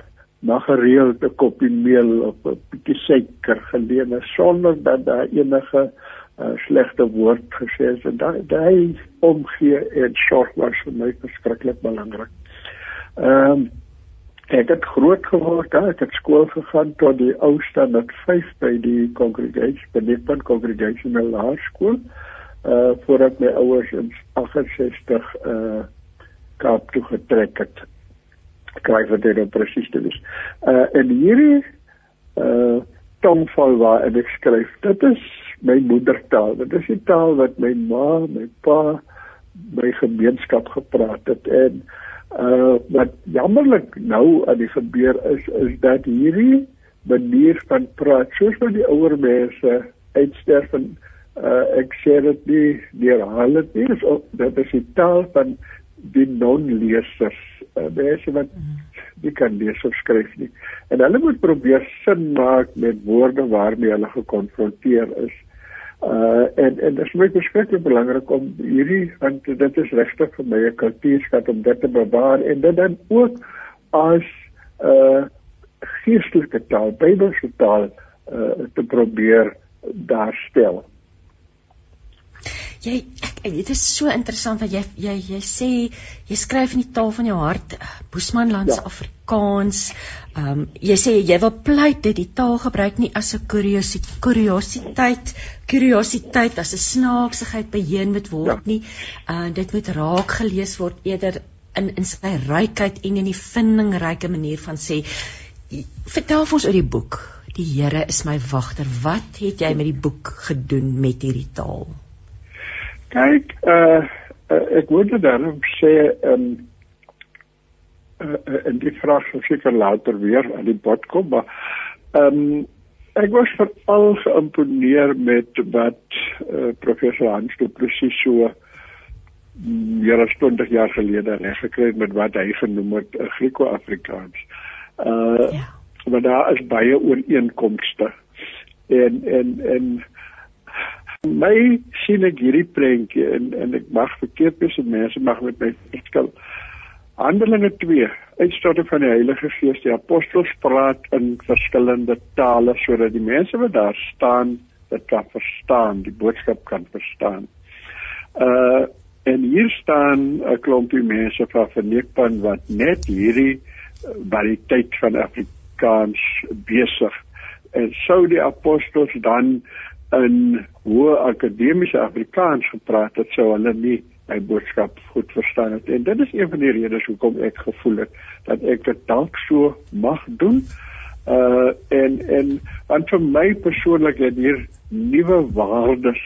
na gereeld 'n koppie meel of 'n bietjie suiker geleen sonder dat daar enige uh, slegte woord gesê is. En daai daai omgee en sorg was vir my verskriklik belangrik. Ehm um, ek het groot geword daar, ek het skool gegaan tot die ou standaard 5 by die congregation, by die Punt Congregation Laerskool. Uh voordat my ouers in 68 uh Kaap toe getrek het skryf wat dit presies te wees. Uh en hierdie uh tongval waar ek skryf, dit is my moedertaal. Dit is die taal wat my ma, my pa, my gemeenskap gepraat het en uh wat jammerlik nou aan die gebeur is is dat hierdie manier van praat soos wat die ouer mense uitsterf en uh ek sê dit nie deur hulle nie, dit is die taal van die non-lesers, uh, mense wat nie kan lees of skryf nie. En hulle moet probeer sin maak met woorde waarmee hulle gekonfronteer is. Uh en en dit is baie beskikbaar belangrik om hierdie want dit is regtig vir my 'n kultuurskat om dit te bewaar en dit dan ook as 'n uh, geestelike taal, Bybelse taal uh te probeer daarstel jy ek, dit is so interessant dat jy jy jy sê jy skryf in die taal van jou hart Boesmanlands ja. Afrikaans. Ehm um, jy sê jy wil pleit dat die taal gebruik nie as 'n kuriositeit, kuriositeit as 'n snaaksigheid beheen moet word ja. nie. Uh dit moet raak gelees word eerder in in sy rykheid en in die vindingryke manier van sê vertel ons oor die boek. Die Here is my wagter. Wat het jy met die boek gedoen met hierdie taal? Kyk, uh, uh ek moet dit dan sê um uh, in die vraag sou seker later weer aan die bod kom, maar um ek was veral geïmponeer met wat uh, professor Hans de presies so meer as 20 jaar gelede reg gekry het met wat hy genoem het uh, Grieko-Afrikaans. Uh ja. maar daar is baie ooreenkomste en en en my sien ek hierdie prentjie en en ek mag verkeerd wees en mense mag met my verskil. Handelinge 2, uitstorting van die Heilige Gees, die apostels praat in verskillende tale sodat die mense wat daar staan dit kan verstaan, die boodskap kan verstaan. Uh en hier staan 'n klompie mense van Verneekpan wat net hierdie variëteit van Afrikaans besig en sou die apostels dan in hoë akademiese Afrikaans gepraat het, sou hulle nie my boodskap goed verstaan het. En dit is een van die redes hoekom ek gevoel het dat ek dit dalk so mag doen. Uh en en want vir my persoonlik het hier nuwe waardes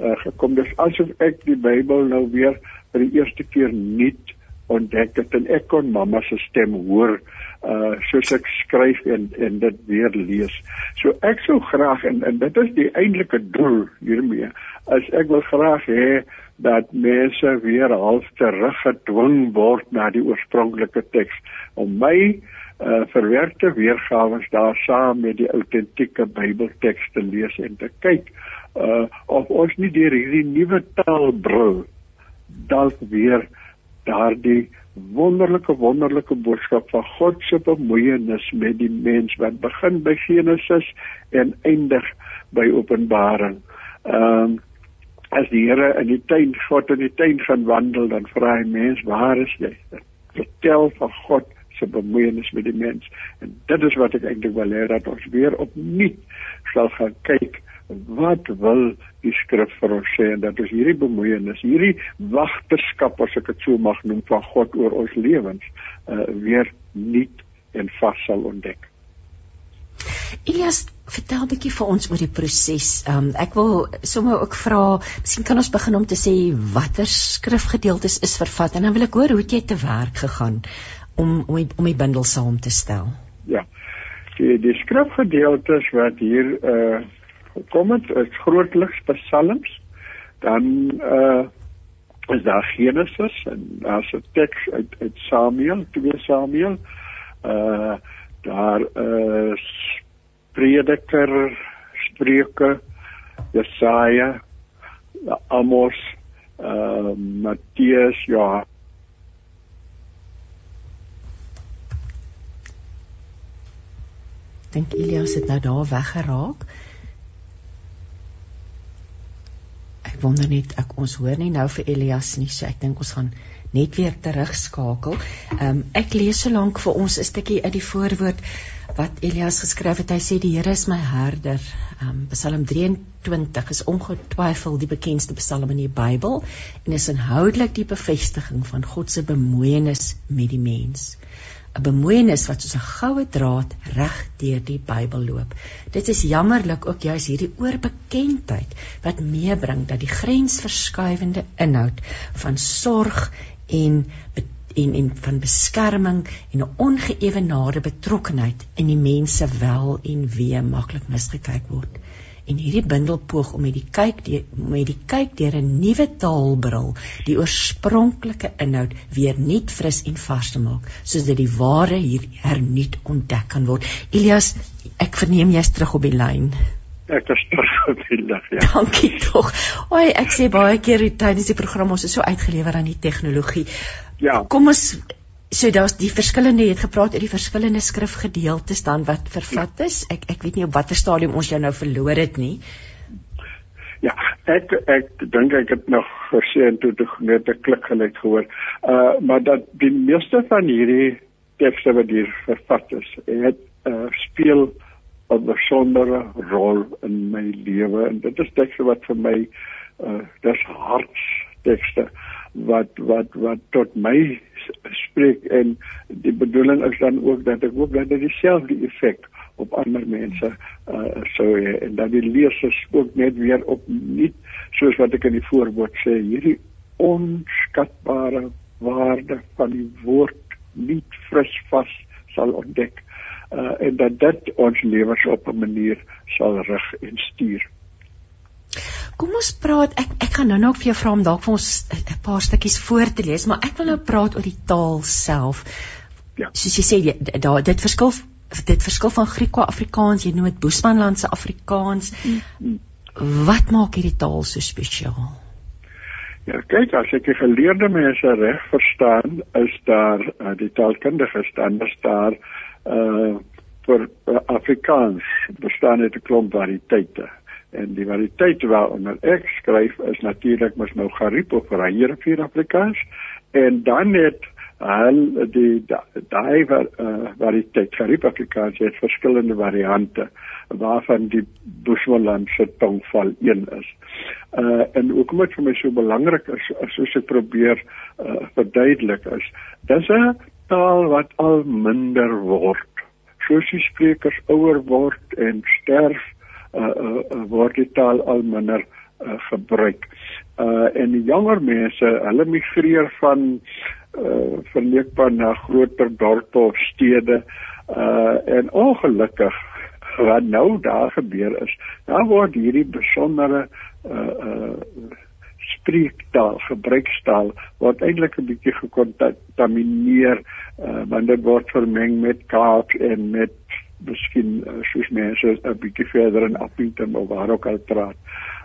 uh gekom. Dis asof ek die Bybel nou weer vir die eerste keer nuut ontdek het en ek kon mamma se stem hoor uh soos ek skryf en en dit weer lees. So ek sou graag en en dit is die eintlike doel hiermee. As ek wil graag hê dat mense weer half teruggedwing word na die oorspronklike teks om my uh verwerkte weergawe daar saam met die autentieke Bybelteks te lees en te kyk uh of ons nie deur hierdie nuwe taalbril dalk weer daardie wonderlike wonderlike boodskap van God se bemoeienis met die mens wat begin by Genesis en eindig by Openbaring. Ehm um, as die Here in die tuin God in die tuin gaan wandel dan vra hy mens waar is jy? Vertel van God se bemoeienis met die mens. En dit is wat ek eintlik wil hê dat ons weer opnuut sal gaan kyk wat wil die skrif vir ons sê en dat is hierdie bemoeienis, hierdie wagterskap as ek dit so mag noem van God oor ons lewens uh, weer nuut en vas sal ontdek. Elias, vertel 'n bietjie vir ons oor die proses. Um, ek wil sommer ook vra, miskien kan ons begin om te sê watter skrifgedeeltes is vervat en dan wil ek hoor hoe jy te werk gegaan om om die, om die bundel saam te stel. Ja. Die die skrifgedeeltes wat hier uh gekom het, is grootliks psalms. Dan uh is daar Genesis en daar's 'n teks uit uit Samuel, 2 Samuel. Uh daar is Prediker, Spreuke, Jesaja, Amos, uh Matteus, ja. dink Elias het nou daar weggeraak. Ek wonder net ek ons hoor nie nou vir Elias nie, so ek dink ons gaan net weer terugskakel. Ehm um, ek lees so lank vir ons 'n stukkie uit die voorwoord wat Elias geskryf het. Hy sê die Here is my herder. Ehm um, Psalm 23 is ongetwyfeld die bekendste Psalm in die Bybel en is inhoudelik die bevestiging van God se bemoeienis met die mens. 'n bemoeienis wat soos 'n goue draad reg deur die Bybel loop. Dit is jammerlik ook juis hierdie oorbekendheid wat meebring dat die grensverskuivende inhoud van sorg en en en van beskerming en 'n ongeëwenaarde betrokkenheid in die mense wel en wee maklik misgekyk word en hierdie bundel poog om met die kyk die, met die kyk deur 'n nuwe taalbril die oorspronklike inhoud weer nuut fris en vars te maak sodat die ware hier hernuut ontdek kan word. Elias, ek verneem jy's terug op die lyn. Ek is lyn. Ja. Dankie tog. Oi, ek sê baie keer tydens die program ons is so uitgelewer aan die tegnologie. Ja. Kom ons So daar's die verskillende jy het gepraat oor die verskillende skrifgedeeltes dan wat vervat is. Ek ek weet nie op watter stadium ons jou nou verloor het nie. Ja, ek ek dink ek het nog gesê en toe toe net 'n klik gelyk gehoor. Uh maar dat die meeste van hierdie tekste wat hier vervat is, het uh speel 'n besondere rol in my lewe. En dit is tekste wat vir my uh dis hartstekste wat wat wat tot my spreek. En die bedoeling is dan ook dat ek hoop dat dit dieselfde effek op ander mense uh sou hê en dat die lesers ook net weer op nie soos wat ek in die voorwoord sê hierdie onskatbare waarde van die woord nie fris vas sal ontdek uh en dat dit ons lewens op 'n manier sal rig en stuur. Kom ons praat ek ek gaan nou nog vir jou vra om dalk vir ons 'n paar stukkies voor te lees, maar ek wil nou praat oor die taal self. Ja. Soos jy sê daar dit verskil dit verskil van Griekwa-Afrikaans, jy noem dit Boesmanlandse Afrikaans. Mm. Wat maak hierdie taal so spesiaal? Ja, kyk as ek die geleerde mense reg verstaan, is daar uh, die taalkundiges dan is daar uh vir uh, Afrikaans bestaan dit 'n klomp variëteite en die variëteit waaronder ek skryf is natuurlik mos nou Gariep of Rahier vir Afrikaans en dan het al die daai uh, variëteit Gariep Afrikaans het verskillende variante waarvan die Bushwalandse tongval een is. Uh en ook wat vir my so belangrik is soos ek probeer uh, verduidelik is, dis 'n taal wat al minder word. Soos die sprekers ouer word en sterf, uh, uh, word die taal al minder uh, gebruik. Uh en die jonger mense, hulle migreer van uh verleekbaar na groter dorpe of stede uh en ongelukkig wat nou daar gebeur is, daar word hierdie besondere uh uh spreektaal, gebruikstaal word eintlik 'n bietjie gekontamineer uh want dit word vermeng met Kaap en met miskien uh, soos mense 'n bietjie verder in Appington of waar ook al praat.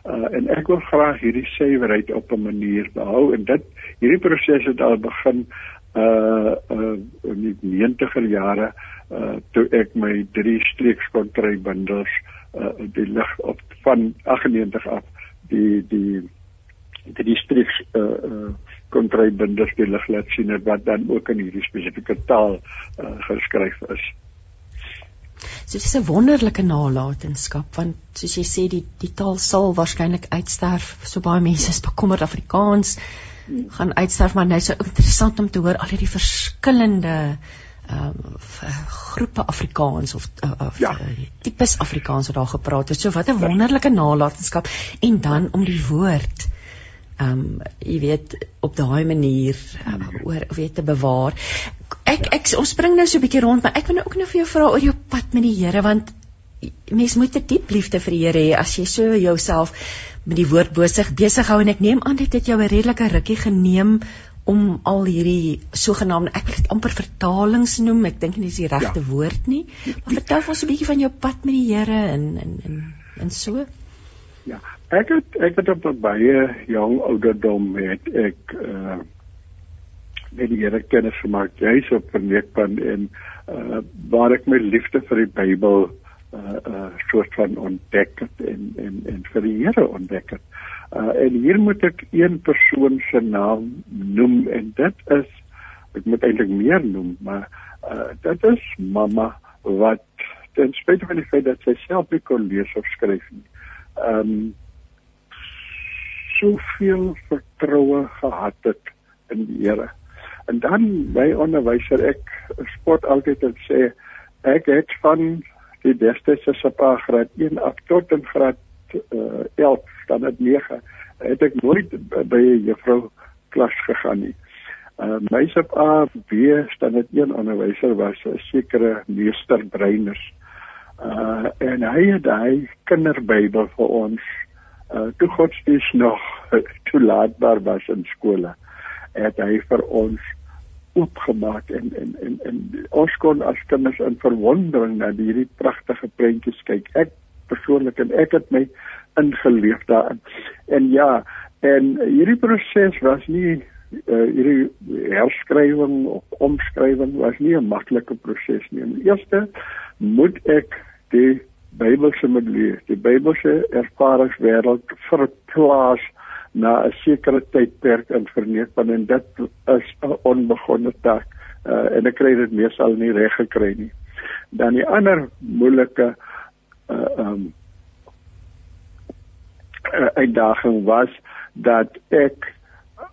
Uh, en ek wil graag hierdie suiwerheid op 'n manier behou en dit hierdie proses het al begin uh uh in die 90er jare uh toe ek my drie streekskontryk-bundels uh die lig op van 98 af die die die streeks uh uh kontryk-bundels die lig laat sien wat dan ook in hierdie spesifieke taal uh geskryf is. So dis 'n wonderlike nalatenskap want soos jy sê die die taal sal waarskynlik uitsterf. So baie mense is bekommerd Afrikaans gaan uitsterf maar nou is dit interessant om te hoor al hierdie verskillende ehm um, groepe Afrikaans of uh, of ja. uh, tipes Afrikaans wat daar gepraat het. So wat 'n wonderlike nalatenskap en dan om die woord ehm um, jy weet op daai manier um, oor weet te bewaar ek ek ons spring nou so 'n bietjie rond, maar ek wil nou ook nou vir jou vra oor jou pad met die Here want mens moet 'n diep liefde vir die Here hê as jy so jouself met die woord besig besig hou en ek neem aan dit het jou 'n redelike rukkie geneem om al hierdie sogenaamde ek wil dit amper vertalings noem, ek dink nie dis die regte ja. woord nie. Maar vertel ons 'n bietjie van jou pad met die Here en en en en so. Ja, ek het ek het op 'n baie jong ouderdom het ek uh met die Here kennis gemaak juis op verneekpunt en uh waar ek my liefde vir die Bybel uh uh soort van ontdek het en en en vir die Here ontdek het. Uh en hier moet ek een persoon se naam noem en dit is ek moet eintlik meer noem, maar uh dit is mamma wat ten spyte van die feit dat sy self nie kon lees of skryf nie. Um soveel vertroue gehad het in die Here. En dan my onderwyser ek spot altyd en sê ek het van die destydse se pa graad 1 af tot in graad uh, 11 dan het 9 het ek nooit by juffrou klas gegaan nie. Uh my se pa B staan dit een onderwyser was 'n sekere meester Breiners. Uh en hy het hy kinderbybel vir ons uh toe godsdienst nog toelaatbaar was in skole het hy vir ons oopgemaak en en en en ons kon as kinders in verwondering na hierdie pragtige prentjies kyk. Ek persoonlik en ek het my ingeleef daarin. En ja, en hierdie proses was nie uh, hierdie herskrywing of omskrywing was nie 'n maklike proses nie. Eerste moet ek die Bybelse lees, die Bybelse ervaringswêreld verplaas na 'n sekere tydperk in verneem en dit is 'n onbegonne taak uh, en ek kry dit meestal nie reg gekry nie. Dan die ander moeilike uh, um uitdaging was dat ek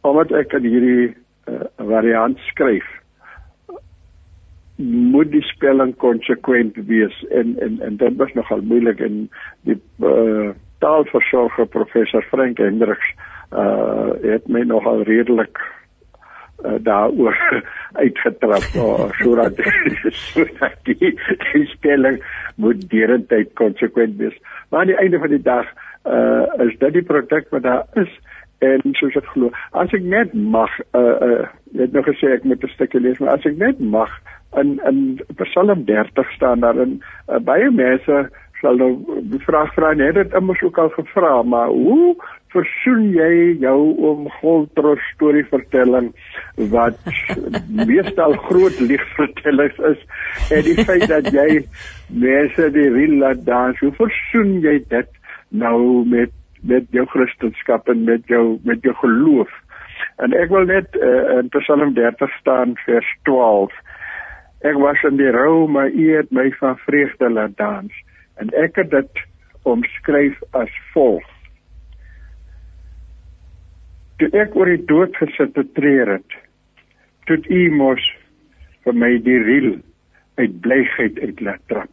omdat ek in hierdie uh, variant skryf moet die spelling konsekwent wees en en en dit was nogal moeilik en die uh, taalversorger professor Frank Hendriks uh het my nogal redelik uh, daaroor uitgetrap uh, sodat sodat die, die spelling moet deurentyd konsekwent wees. Maar aan die einde van die dag uh is dit die produk wat daar is en soos ek glo as ek net mag uh uh net nog gesê ek moet 'n stukkie lees maar as ek net mag in in Psalm 30 staan daar in uh, baie mense sal nou die vraag vra net dit immers ook al gevra maar hoe versoen jy jou oom Goltros storie vertelling wat meestal groot liegvertellings is en die feit dat jy mense die reël laat dans hoe versoen jy dit nou met met jou kristendom en met jou met jou geloof? En ek wil net uh, in Psalm 30 staan vers 12 ek was in die rou maar u het my van vreugde laat dans. En ek het dit omskryf as volg. Toe ek oor die dood gesit te treur het toe u mos vir my die riel uit blygheid uit laat trap.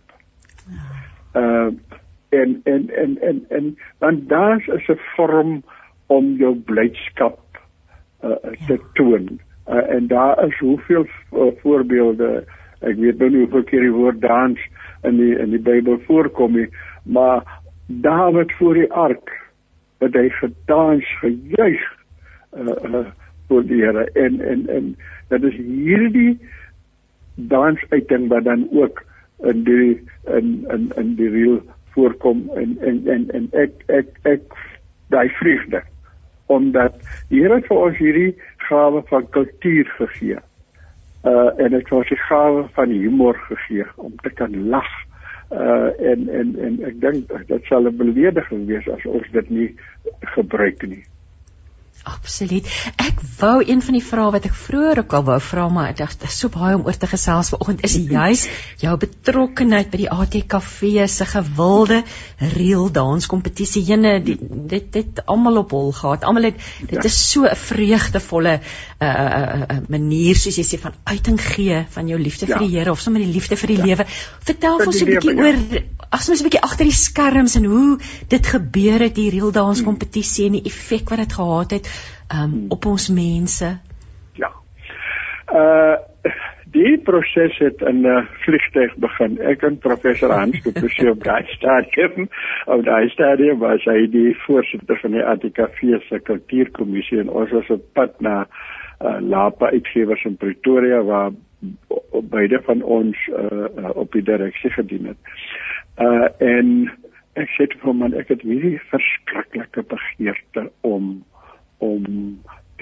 Uh en en en en en want daar is 'n vorm om jou blydskap uh, te ja. toon uh, en daar is hoeveel uh, voorbeelde ek weet nou nie hoeveel keer die woord dans in die in die Bybel voorkom nie maar Dawid voor die ark het hy gedans gejuig uh uh voor die Here. En en en dit is hierdie dansuiting wat dan ook in die in in in die reël voorkom. En en en en ek ek ek daai vreugde omdat die Here vir ons hierdie gawe van kultuur gegee. Uh en dit was die gawe van humor gegee om te kan lag. Uh en en en ek dink dit sal 'n belediging wees as ons dit nie gebruik nie. Absoluut. Ek wou een van die vrae wat ek vroeër ook al wou vra maar ek dink so baie om oor te gesels vanoggend is juis jou betrokkeheid by die ATKV se gewilde reel danskompetisie. Jene dit dit dit almal op hol gehad. Almal het dit ja. is so 'n vreugdevolle uh, uh, uh, uh, manier soos jy sê van uiting gee van jou liefde ja. vir die Here of sommer die liefde vir die ja. lewe. Vertel vir ons 'n bietjie ja. oor ag soms 'n bietjie agter die skerms en hoe dit gebeur het die reel danskompetisie en die effek wat dit gehad het um, op ons mense? Ja. Uh die proses het in 'n uh, vliegtuig begin. Ek en professor Hans het besoek op daai stadium. Op daai stadium was hy die voorsitter van die ATKV se kultuurkommissie en ons was op pad na uh, Lapa uitgewers in Pretoria waar beide van ons uh, uh, op die direksie gedien het. Uh en ek sê vir hom ek het hierdie verskriklike begeerte om om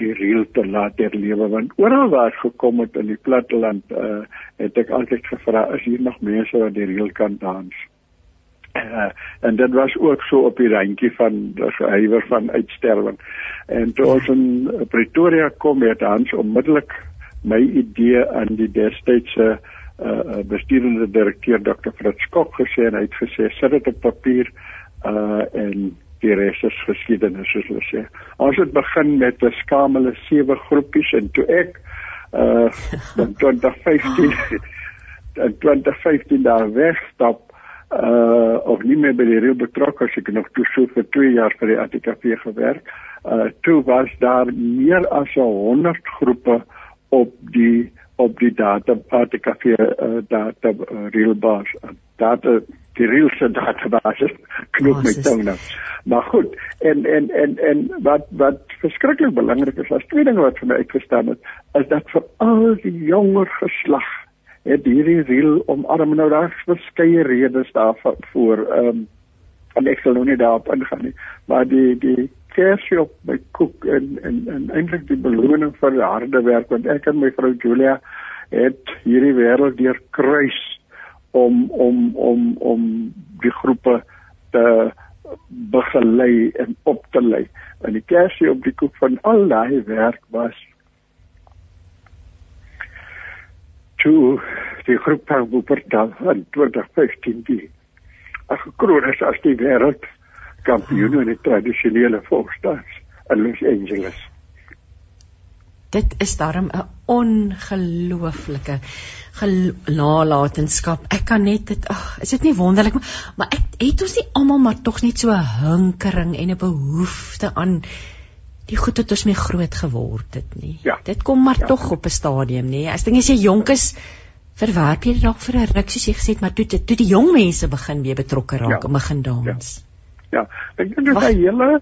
die reël te laat herlewe want oral waar ek gekom het in die platteland uh, het ek altyd gevra is hier nog mense wat die reël kan dans Uh, en dit was ook so op die randjie van die gehuiwer van uitsterwing. En toe ons in Pretoria kom het Hans onmiddellik my idee aan die destydse uh bestuurende direkteur Dr. Fritz Kok gesê en hy het gesê sit dit op papier uh en die res is geskiedenis soos hulle sê. Ons het begin met 'n skamele sewe groepies en toe ek uh in 2015 in 2015 daar wegstap uh of nie meer by die reël betrokke as ek nog toe so vir 2 jaar vir die ATKV gewerk. Uh toe was daar meer as 100 groepe op die op die data ATKV uh, data uh, reël bas. Data die reëlse database knoop my tong nou. Maar goed, en en en en wat wat verskriklik belangrik is, as twee dinge wat vir my uitgestaan het, is dat vir al die jonger geslag het hierdie reël omarm nou daar verskeie redes daarvoor ehm um, en ek sal nou nie daarop ingaan nie. Maar die die kersie op my koek en en en eintlik die beloning vir die harde werk want ek en my vrou Julia het hierdie wêreld deur kruis om om om om die groepe te begelei en op te lei. En die kersie op die koek van al daai werk was toe die groep van Wuppertal in 2015 die gekroon is as die wêreld kampioen in die tradisionele volksdans in Los Angeles. Dit is daarom 'n ongelooflike nalatenskap. Ek kan net dit ag, is dit nie wonderlik maar, maar ek het ons nie almal maar tog net so 'n hinkering en 'n behoefte aan die goed het ons mee groot geword het nie. Ja. Dit kom maar ja. tog op 'n stadium nie. As dinge as jy jonk is, verwerp jy dit dalk vir 'n ruk soos jy gesê het, maar toe toe die jong mense begin weer betrokke raak ja. en begin dans. Ja. ja. Ek dink dit is 'n hele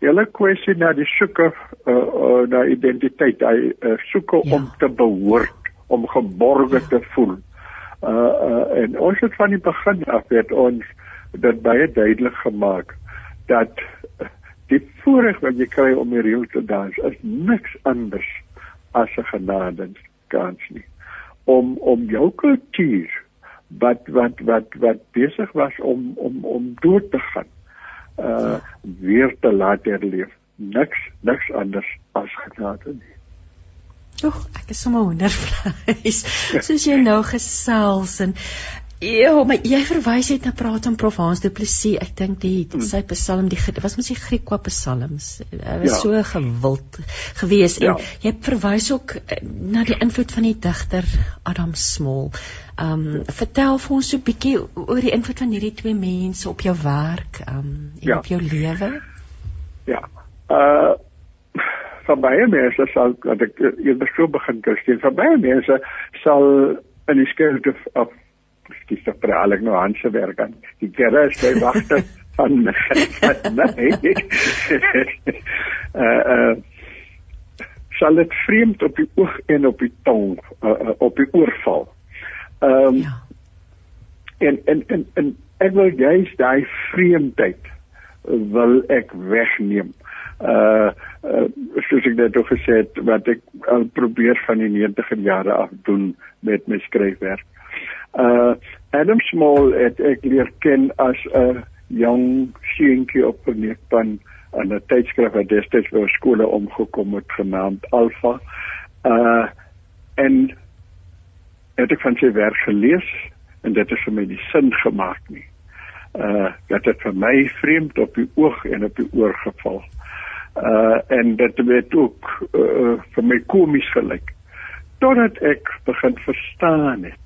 hele kwessie na die soeke uh, uh, na identiteit, hy uh, soeke ja. om te behoort, om geborge ja. te voel. Uh, uh en ons het van die begin af het ons dit baie duidelik gemaak dat die voorreg wat jy kry om die reël te dans is niks anders as 'n genadekans nie om om jou kultuur wat wat wat wat besig was om om om dood te gaan uh weer te laat herleef niks niks anders as genade nie Ag, ek is sommer wondervleis. Soos jy nou gesels en Ja, maar jy verwys net na praat om Prof Hans Du Plessis. Ek dink die, die sy Psalm die was mos die Griekwa Psalms. Hy was ja. so gewild gewees ja. en jy verwys ook eh, na die invloed van die digter Adam Small. Ehm um, vertel vir ons so 'n bietjie oor die invloed van hierdie twee mense op jou werk um, en ja. op jou lewe. Ja. Uh van baie mense sal dat ek eers so begin Christen. Van baie mense sal in die skelte of dis tog pralig nou aan se werk aan. Die kere is by wagte van nee. uh uh sal dit vreemd op die oog en op die tong uh, uh, op die oor val. Ehm um, ja. en, en en en ek wil juist daai vreemdheid wil ek wegneem. Uh, uh soos ek dit ook gesê het wat ek al probeer van die 90er jare af doen met my skryfwerk. Uh Adam Small het ek leer ken as 'n jong seentjie op Verneekpan aan 'n tydskrif wat destyds by skole omgekom het genaamd Alpha. Uh en het ek van sy werk gelees en dit het vir my die sin gemaak nie. Uh dat dit vir my vreemd op die oog en op die oor geval. Uh en dit het ook uh, vir my komies gelyk. Totdat ek begin verstaan het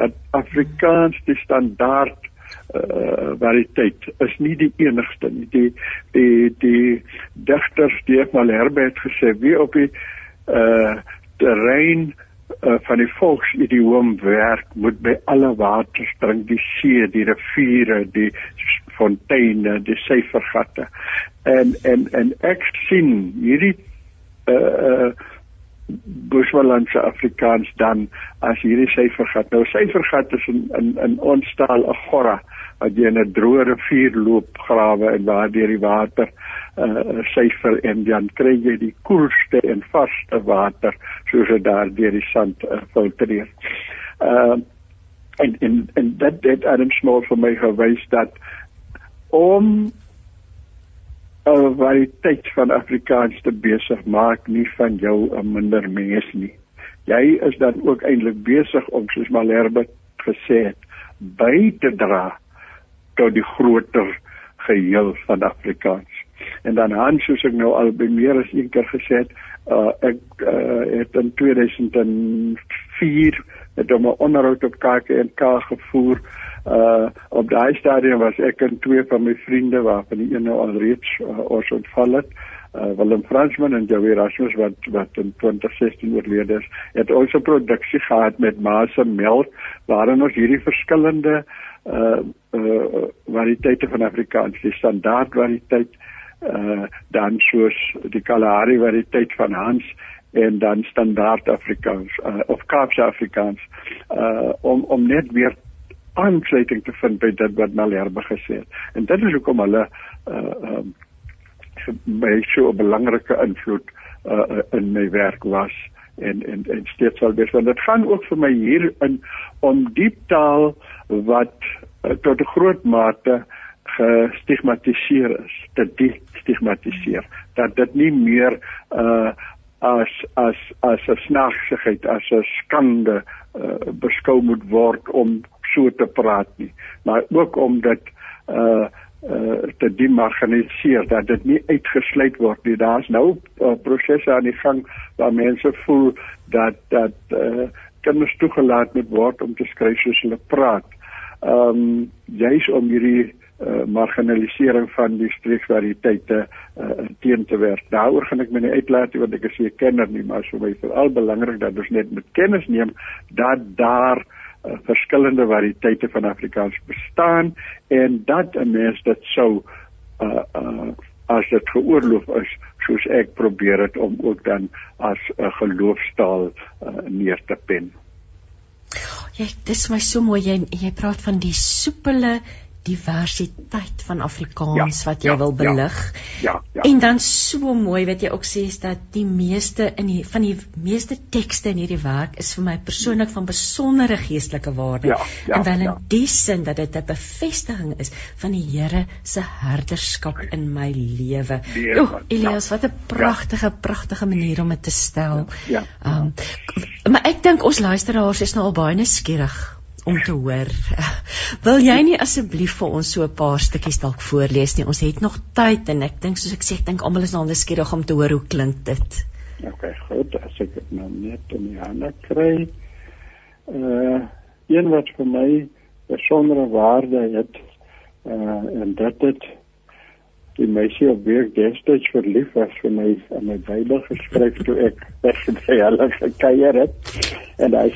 dat Afrikaans die standaard uh variëteit is nie die enigste nie. Die die die digters die het mal Herbert gesê wie op die uh terrein uh, van die volksidioom werk moet by alle waters drink die see, die riviere, die fonteine, die syfergatte. En en en ek sien hierdie uh Bushwalandse Afrikaans dan as hierdie syfergat. Nou syfergat is in in, in ons taal 'n gorra wat jy in 'n droë rivier loop grawe en waar deur die water uh syfer en dan kry jy die koelste en vaste water soos dit daar deur die sand uh, filtreer. Uh en en en dit het Adam Small vir my gewys dat om 'n variëteit van Afrikaans te besig maak nie van jou 'n minder mens nie. Jy is dan ook eintlik besig om soos Malherbe gesê het by te dra tot die groter geheel van Afrikaans. En dan Hans soos ek nou al by meer as een keer gesê het, uh, ek uh, het in 2004 het hom 'n onderhoud op KAK gevoer. Uh op daai stadium was ek en twee van my vriende waarvan die een nou al reeds uh, ons ontval het. Uh, Willem Fransman en Javier Rasmus wat wat in 2016 oorlede is, het ons 'n produksie gehad met Maas en Melk waarin ons hierdie verskillende uh uh variëteite van Afrikaans, die standaard variëteit uh dan soos die Kalahari variëteit van Hans en dan standaard Afrikaans uh, of Kaapse Afrikaans uh om om net weer aansluiting te vind by dit wat Malherbe gesê het. En dit is hoekom hulle uh um my so 'n belangrike invloed uh in my werk was en en en steeds sal wees want dit gaan ook vir my hier in om diep taal wat uh, tot 'n groot mate gestigmatiseer is, te stigmatiseer dat dit nie meer uh as as as 'n snaaksigheid as 'n skande uh, beskou moet word om so te praat nie. Maar ook om dit uh uh te demarginaliseer dat dit nie uitgesluit word nie. Daar's nou uh, prosesse aan die gang waar mense voel dat dat uh kinders toegelaat moet word om te skryf soos hulle praat. Um, juis om hierdie uh, marginalisering van die streeksvariëteite uh, teen te werk. Daaroor gaan ek my nie uitlaat want ek is nie 'n kenner nie, maar so baie veral belangrik dat ons net met kennis neem dat daar uh, verskillende variëteite van Afrikaans bestaan en dat 'n mens dit sou uh, uh, as dit geoorloof is soos ek probeer het om ook dan as 'n uh, geloofstaal uh, neer te pen. Ja, dis my so mooi jy jy praat van die soepele diversiteit van Afrikaans ja, wat jy ja, wil belig. Ja, ja, ja. En dan so mooi wat jy ook sê is dat die meeste in die van die meeste tekste in hierdie werk is vir my persoonlik van besondere geestelike waarde. Ja, ja, en wel in ja. die sin dat dit 'n bevestiging is van die Here se herderskap in my lewe. O, Elias, ja, wat 'n pragtige, ja. pragtige manier om dit te stel. Ja. ja. Um, maar ek dink ons luisteraars is nou al baie nuuskierig om te hoor. Wil jy nie asseblief vir ons so 'n paar stukkies dalk voorlees nie? Ons het nog tyd en ek dink soos ek sê, ek dink almal is nou nuuskierig om te hoor hoe klink dit. OK, goed. As ek dit nou net in die hande kry. Uh een wat vir my besondere waarde het uh en dit het die meisie op weer destyds verlief was vir my in my Bybel geskryf toe ek by hulle gekuier het en hy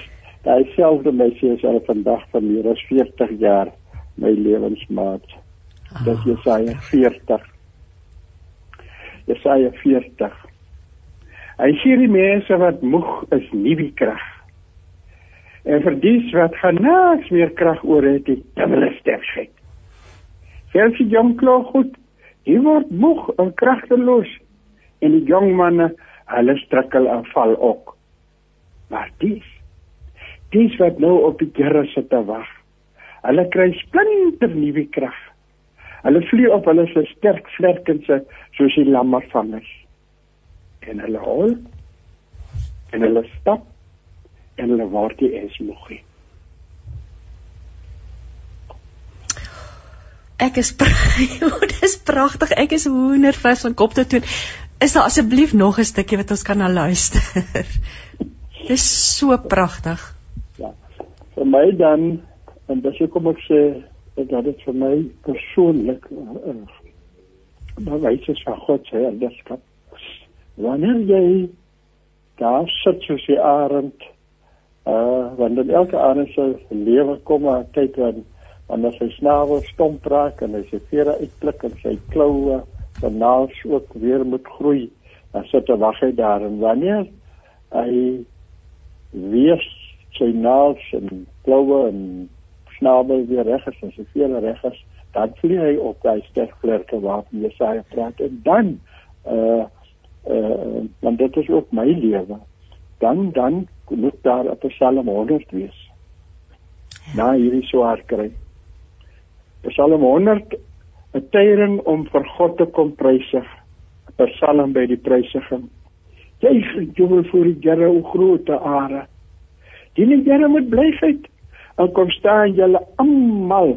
Hy selfde meisie is al vandag van meer as 40 jaar my lewensmaat. Ah. Dis Jesaja 40. Jesaja 40. Hy sê die mense wat moeg is nie wie krag. En vir dies wat genaaks meer krag oor het, die dubbele sterkheid. Selfs die jong klou goed, die word moeg en kragteloos en die jong manne, hulle strukkel en val ook. Maar dies dies wat nou op die Here sit te wag. Hulle kry splinter nuwe krag. Hulle vlieg op hulle se sterk vlerkens soos die lammervangers. En hulle hol en hulle stap en hulle word die es moeg. Ek is dis pragtig. Ek is hoendervis van kop tot toe. Is daar asseblief nog 'n stukkie wat ons kan na luister? Dis so pragtig vir my dan en dis hoekom ek sê dat dit vir my persoonlik uh, maar weet jy van God sê en dit skap wanneer jy daar sit soos die arend uh wanneer elke arend se lewe kom maar kyk dan wanneer sy snavel stomp raak en hy sy vere uitklik en sy kloue van naals ook weer moet groei dan sit hy wag hy daar. En wanneer hy weer sy naels en kloue en snabel weer reg is en sy vele reg is, dan vlieg hy op daai sterkvlerke waarvan Jesaja praat en dan uh uh want dit is ook my lewe. Dan dan moet daar op Psalm 100 wees. na hierdie swaar kry. Psalm 100 'n tyding om vir God te kom prysig. 'n Psalm by die prysiging. Jy jubel voor die Here o groote are. Dien die Here met blydheid en kom staan julle almal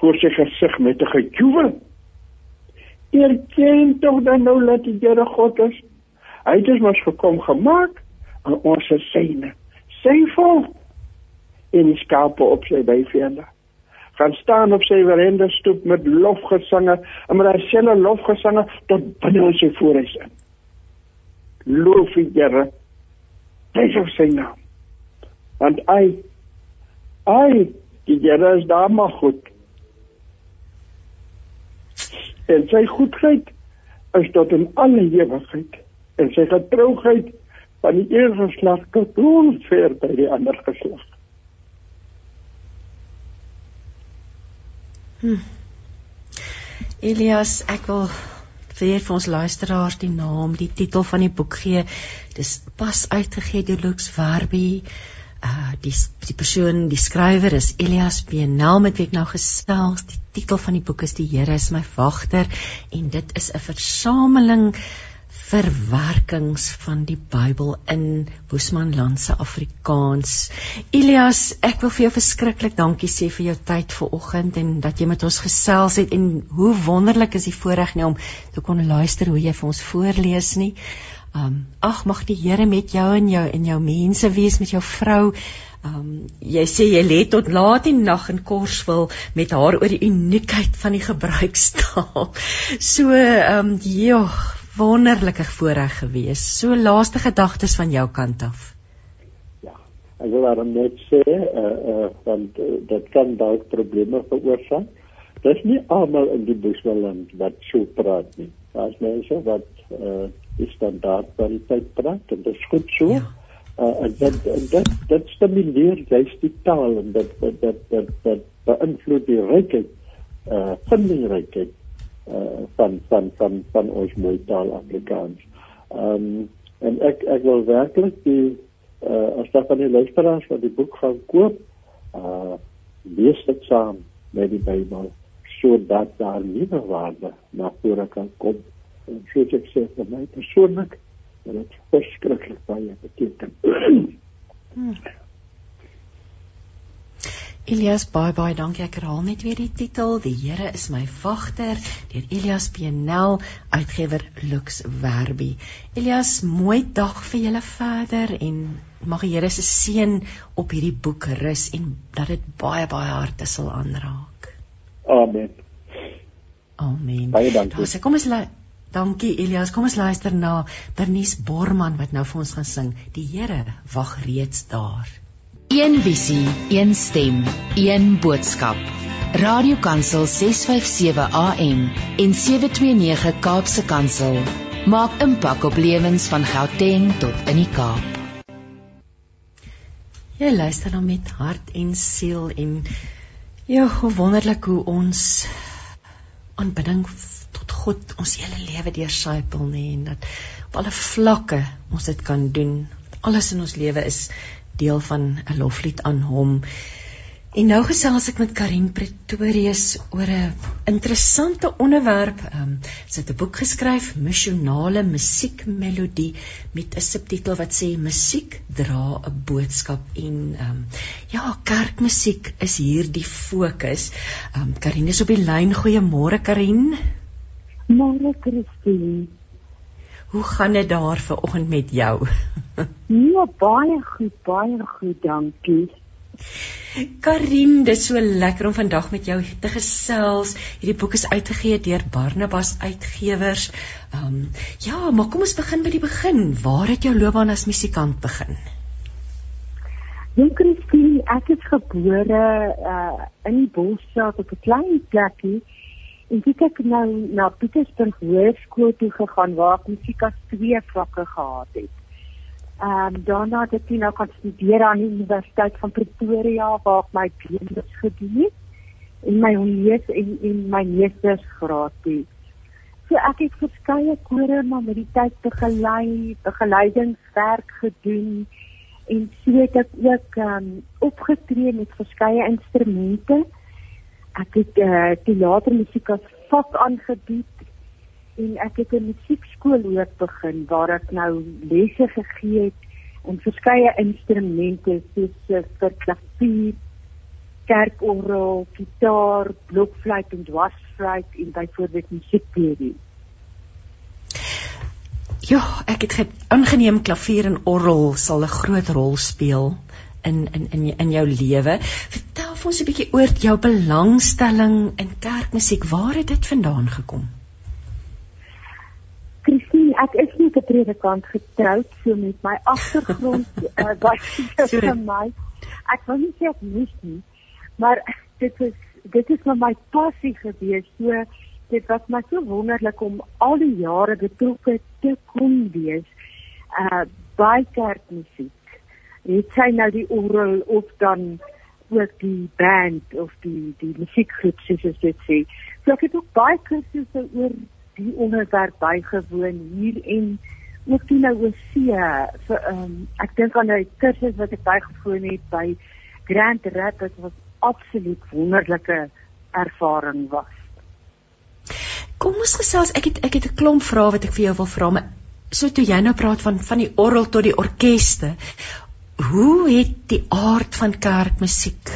voor sy gesig met 'n gejubel. Erken tog dan nou dat die Here God is. Hy het ons gekom gemaak en ons syne. Sy en die skape op sy byvelde. Gaan staan op sy verende stoep met lofgesange en met dieselfde lofgesange tot binne sy voorhuis in. Loof die Here. Prys sy naam. Want hy hy die Here is daar maar goed. En sy goedheid is tot in alle ewigheid en sy getrouheid van die een geslag tot ver by die ander geslag. Hm. Elias, ek wil vir vir ons luisteraars die naam, die titel van die boek gee. Dis pas uitgegee deur Lux Werby. Uh die die persoon, die skrywer is Elias Benel met wie ek nou gesels. Die titel van die boek is Die Here is my wagter en dit is 'n versameling verwerkings van die Bybel in Boesmanland se Afrikaans. Elias, ek wil vir jou verskriklik dankie sê vir jou tyd vanoggend en dat jy met ons gesels het en hoe wonderlik is die voorreg nie om te kon luister hoe jy vir ons voorlees nie. Um ag mag die Here met jou en jou en jou mense wees met jou vrou. Um jy sê jy lê tot laat in nag in Korswil met haar oor die uniekheid van die gebruikstaal. So um ja, wonderlike voorreg gewees. So laaste gedagtes van jou kant af. Ja, ek wil maar net sê uh uh want uh, dit kan dalk probleme veroorsaak. Dis nie almal in die Boswelland wat so praat nie. Daar's mense wat uh die standaard kwaliteit praat en dit is goed so. Ja. Uh en dit en dit dit stimuleer juist die taal en dit dit dit dit, dit beïnvloed die rykheid uh vindinglikheid uh, van van van van ons mooi taal Afrikaans. Ehm um, en ek ek wil werklik die uh, as daar van die luisteraars wat die boek gaan koop, uh lees dit saam met die Bybel sodat daar nuwe waarde na vore kan kom. En soos ek sê vir my persoonlik, dit is verskriklik baie beteken. hmm. Elias baie baie dankie. Ek herhaal net weer die titel. Die Here is my wagter deur Elias Penel, uitgewer Lux Werby. Elias, mooi dag vir julle verder en mag die Here se seën op hierdie boek rus en dat dit baie baie harte sal aanraak. Amen. Amen. Baie dankie. Daar sê kom ons laat Dankie Elias. Kom ons luister na Bernice Borman wat nou vir ons gaan sing. Die Here wag reeds daar. Een visie, een stem, een boodskap. Radiokansel 657 AM en 729 Kaapse Kansel maak impak op lewens van Gauteng tot in die Kaap. Jy luister dan met hart en siel en ja, hoe wonderlik hoe ons aanbidding God ons hele lewe deursypel nê en dat op alle vlakke ons dit kan doen. Alles in ons lewe is deel van 'n loflied aan hom. En nou gesels ek met Karin Pretorius oor 'n interessante onderwerp. Um, sy het 'n boek geskryf, Missionale musiekmelodie met 'n subtitel wat sê Musiek dra 'n boodskap en um, ja, kerkmusiek is hier die fokus. Um, Karin is op die lyn. Goeiemôre Karin. Môre Christine. Hoe gaan dit daar vanoggend met jou? nee, baie goed, baie goed, dankie. Karim, dit is so lekker om vandag met jou te gesels. Hierdie boek is uitgegee deur Barnabas Uitgewers. Ehm um, ja, maar kom ons begin by die begin. Waar het jou loopbaan as musikant begin? Ja, Christine, ek is gebore uh in die Bosveld op 'n klein plekie En ek het nou na Pietersburg Hoërskool toe gegaan waar ek as twee vakke gehad het. Ehm um, daarna het ek nou gaan studeer aan die Universiteit van Pretoria waar ek my BA gedoen het en my lees en en my meestersgraad het. So ek het verskeie kore maar met die tyd begelei, begeleidingswerk gedoen en so het ek ook um, opgetree met verskeie instrumente. Ek het uh, teatermusiek as vak aangebied en ek het 'n musiekskool ook begin waar ek nou lesse gegee het in verskeie instrumente soos uh, vir klavier, kerkorgel, gitaar, blokfluit en dwarsfluit en byvoorbeeld musiekteorie. Ja, ek het aangeneem klavier en orgel sal 'n groot rol speel in in in in jou lewe. Vertel vir ons 'n bietjie oor jou belangstelling in kerkmusiek. Waar het dit vandaan gekom? Christine, ek is nie 'n predikant getroud so met my agtergrond uh, wat vir my. Ek wil nie sê ek moes nie, maar dit is dit is vir my passie gewees. So dit was my so wonderlik om al die jare betrokke te kon wees uh by kerkmusiek. Dit sy nou die orgel of dan ook die band of die die musiekgroep soos dit sê. So ek het ook baie kursusse oor die onderwerp bygewoon hier en ook toe nou see vir um, ek dink aan 'n kursus wat ek bygewoon het by Grand Rapids was absoluut wonderlike ervaring was. Kom ons gesels, ek het ek het 'n klomp vrae wat ek vir jou wil vra, maar so toe jy nou praat van van die orgel tot die orkeste, hoe het die aard van kerkmusiek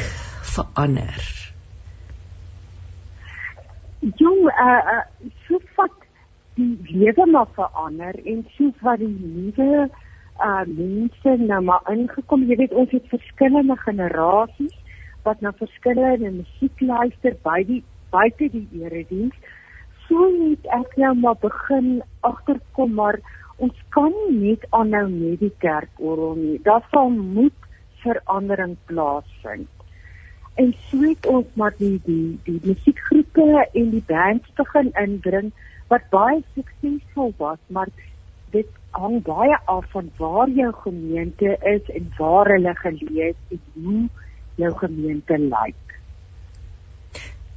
verander? Jong, uh, uh so wat die lewe maar verander en so wat die nuwe uh mense nou maar ingekom, jy weet ons het verskillende generasies wat na verskillende musiek luister by die buite die erediens. So het ek nou maar begin agterkom maar ons kan nie net aanhou met die kerkorgel nie. Daar sal moet verandering plaasvind. En so het ons maar die die die musiekgroepe en die bands begin inbring wat baie suksesvol was, maar dit hang baie af van waar jou gemeente is en waar hulle geleë het en hoe jou gemeente lyk.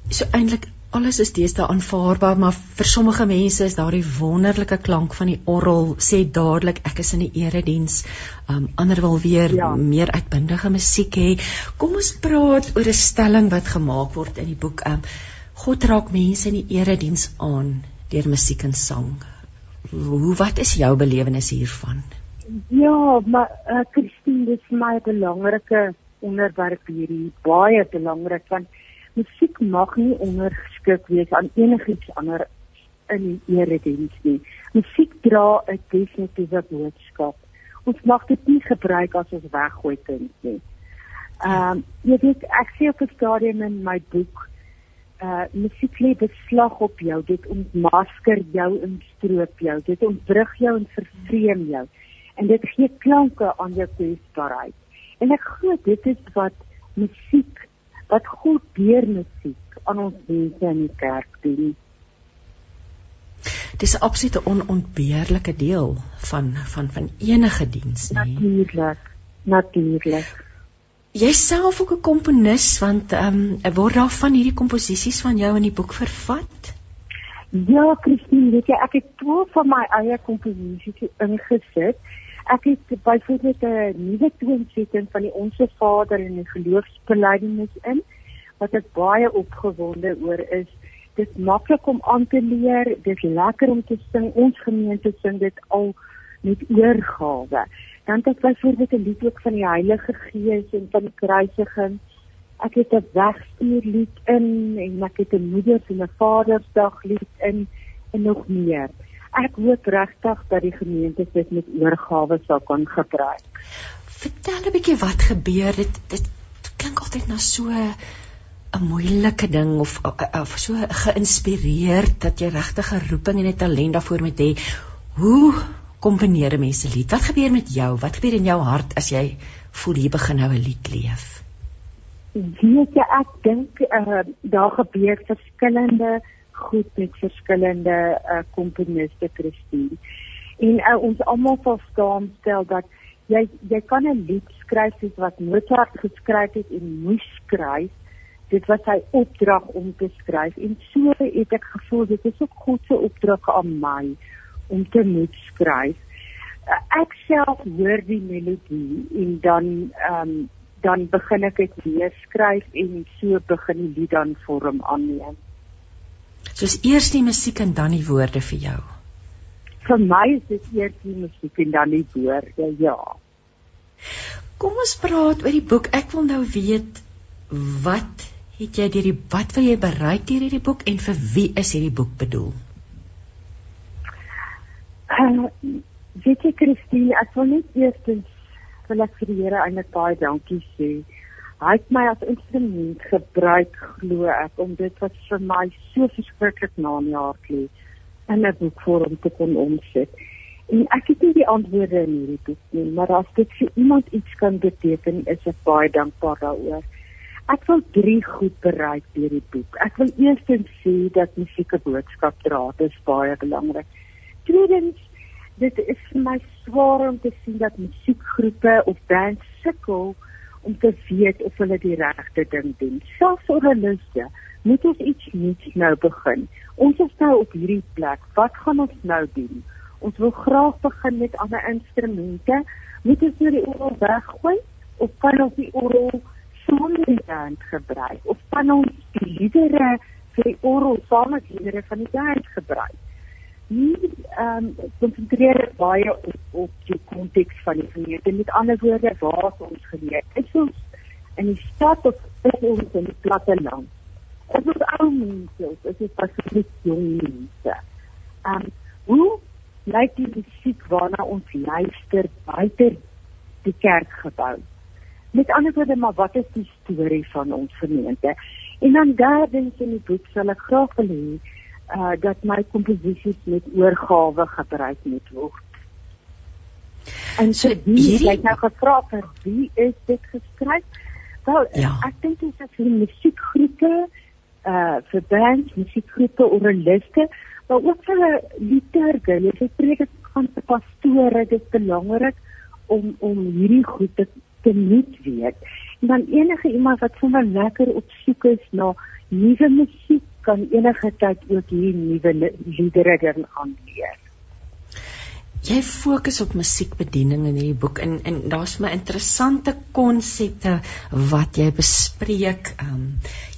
So eintlik alles is deesdae aanvaarbaar, maar vir sommige mense is daardie wonderlike klank van die orgel sê dadelik ek is in die erediens. Um ander wil weer ja. meer uitbundige musiek hê. Kom ons praat oor 'n stelling wat gemaak word in die boek. Um God raak mense in die erediens aan deur musiek en sang. Hoe wat is jou belewenis hiervan? Ja, maar uh, Christine, dit is my belangrike onderwerp hierdie baie belangrik want musiek mag nie ondergeskik wees aan enigiets ander in die erediens nie. Musiek dra 'n definitiewe boodskap. Ons mag dit nie gebruik as ons weggooi kind nie. Ehm um, jy weet ek sê op 'n stadium in my boek uh musiek lê beslag op jou. Dit ontmasker jou en stroop jou. Dit ontbrug jou en vervreem jou. En dit gee klanke aan jou kwesbaarheid. En ek glo dit is wat musiek wat God deur musiek aan ons mense in die kerk doen. Dis 'n absolute onontbeerlike deel van van van enige diens, nee. Natuurlik. Natuurlik. Jyself ook 'n komponis want ehm um, word daar van hierdie komposisies van jou in die boek vervat? Ja, Christine, weet jy, ek het twee van my eie komposisies ingesit ek het byvoorbeeld 'n nuwe toonsetting van die Onse Vader in die geloofsbelijdenis in wat ek baie opgewonde oor is. Dit is maklik om aan te leer, dit is lekker om te sing. Ons gemeente sing dit al met oorgawe. Dan het ek byvoorbeeld 'n lied ook van die Heilige Gees en van die kruisiging. Ek het 'n wegstuurlied in en ek het 'n moeders en 'n vadersdag lied in en nog meer ek hoop regtig dat die gemeente dit met oorgawe sal kan gebruik. Vertel 'n bietjie wat gebeur dit dit klink altyd na so 'n moeilike ding of of so geïnspireerd dat jy regtig 'n roeping en 'n talent daarvoor moet hê. Hoe komponeer mense lied? Wat gebeur met jou? Wat gebeur in jou hart as jy voel jy begin nou 'n lied leef? Weet jy ek dink uh, daar gebeur verskillende goed met verskillende uh, komponiste Christine. En uh, ons almal sal staan stel dat jy jy kan 'n lied skryf soos wat Mozart geskryf het en moes skryf. Dit was sy opdrag om te skryf en so het ek gevoel dit is ook God se opdrag aan my om te moet skryf. ek self hoor die melodie en dan ehm um, dan begin ek dit weer skryf en so begin die lied dan vorm aanneem. Soos eers die musiek en dan die woorde vir jou. Vir my is dit eers die musiek en dan die woorde, ja. Kom ons praat oor die boek. Ek wil nou weet wat het jy deur die wat wil jy bereik deur hierdie boek en vir wie is hierdie boek bedoel? Uh, weet jy Christine, ek wil net eerstens wil ek vir die Here eintlik baie dankie sê. Hy het my as instrument gebruik glo ek om dit wat vir my so verskriklik na in die hart lê in 'n boekvorm te kon omsit. En ek het nie die antwoorde in hierdie boek nie, maar as dit vir iemand iets kan beteken, is ek baie dankbaar daaroor. Ek wil drie goed bereik deur die boek. Ek wil eerstens sê dat musiek 'n boodskap dra, dit is baie belangrik. Tweedens, dit is vir my swaar om te sien dat musiekgroepe of bands sukkel om te weet of hulle die regte ding doen. Selfs organiste moet ons iets nuuts nou begin. Ons is nou op hierdie plek. Wat gaan ons nou doen? Ons wil graag begin met ander instrumente. Moet ons nou die orgel weggooi of kan ons die orgel sonder die band gebruik of kan ons die liedere vir die orgel saam met liedere van die band gebruik? Hier ehm um, konsentreer ek baie op, op die konteks van die gemeente. Met ander woorde, waar ons geleer. Is ons in die stad of is ons in die platteland? Is ons ou mense of is dit spesifiek jong mense? Ehm um, hoe lyk die musiek waarna ons luister buite die kerkgebou. Met ander woorde, maar wat is die storie van ons gemeente? En dan derdens in die boek sal ek graag wil hê uh dat my komposisies met oorgawe gebruik moet word. En so hierdie ek nou gevra vir wie is dit geskryf? Wel, ja. ek dink dit is vir musiekgroepe, uh vir bands, musiekgroepe, orgeliste, maar ook vir liturge, jy sê preek van pastore, dit is belangrik om om hierdie goed te, te moet weet. En dan enige iemand wat sommer lekker op soek is na nuwe musiek kan enige tyd ook hier nuwe liedere dan aanleer. Jy fokus op musiekbediening in hierdie boek en en daar's my interessante konsepte wat jy bespreek. Ehm um,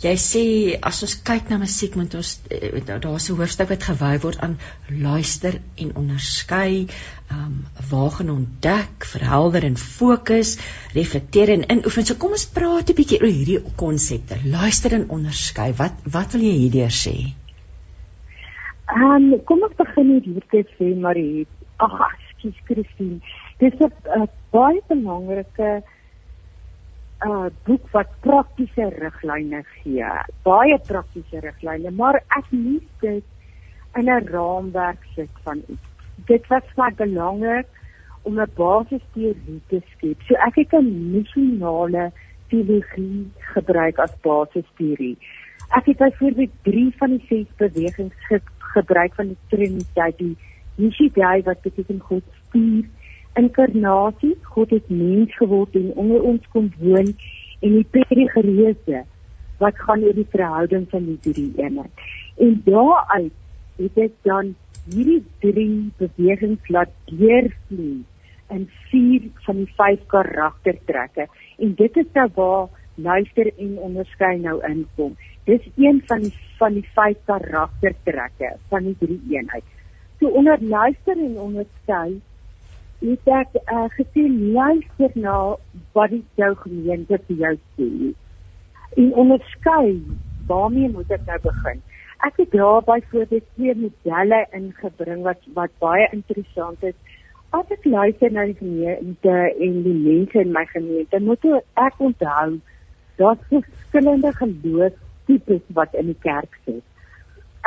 jy sê as ons kyk na musiek moet ons eh, daar's 'n hoofstuk wat gewy word aan luister en onderskei, ehm um, waag en ontdek, verhelder en fokus, reflekteer en inoefen. So kom ons praat 'n bietjie oor hierdie konsepte. Luister en onderskei. Wat wat wil jy hierdeur sê? Ehm um, kom ons begin hier te sê Marie ag ekskuus Christine. Dis 'n uh, baie belangrike uh boek wat praktiese riglyne gee. Baie praktiese riglyne maar ek lief dit in 'n raamwerk sit van iets. Dit was baie belangrik om 'n basisteorie te skep. So ek het 'n missionale teologie gebruik as basisteorie ek het byvoorbeeld 3 van die 6 bewegings ge gebruik van die Triniteit die Yeshua wat beteken God stuur inkarnasie, God het mens geword en onder ons kom woon en die perigereuse wat gaan oor die verhouding van die drie eenheid. En daaruit het ek dan hierdie drie bewegings laat deurvloei in vier van die vyf karaktertrekke en dit is nou waar luister en onderskei nou inkom. Dis een van die van die vyf karaktertrekke van die drie eenheid so onder luister en onderskei het ek uh, gesê luister na wat die jou gemeente vir jou sê. En onderskei waarmee moet ek nou begin? Ek het daarby voorbeeld twee modelle ingebring wat wat baie interessant is. As ek luister na die gemeente en die mense in my gemeente moet ek onthou daar's verskillende geloofstipes wat in die kerk sit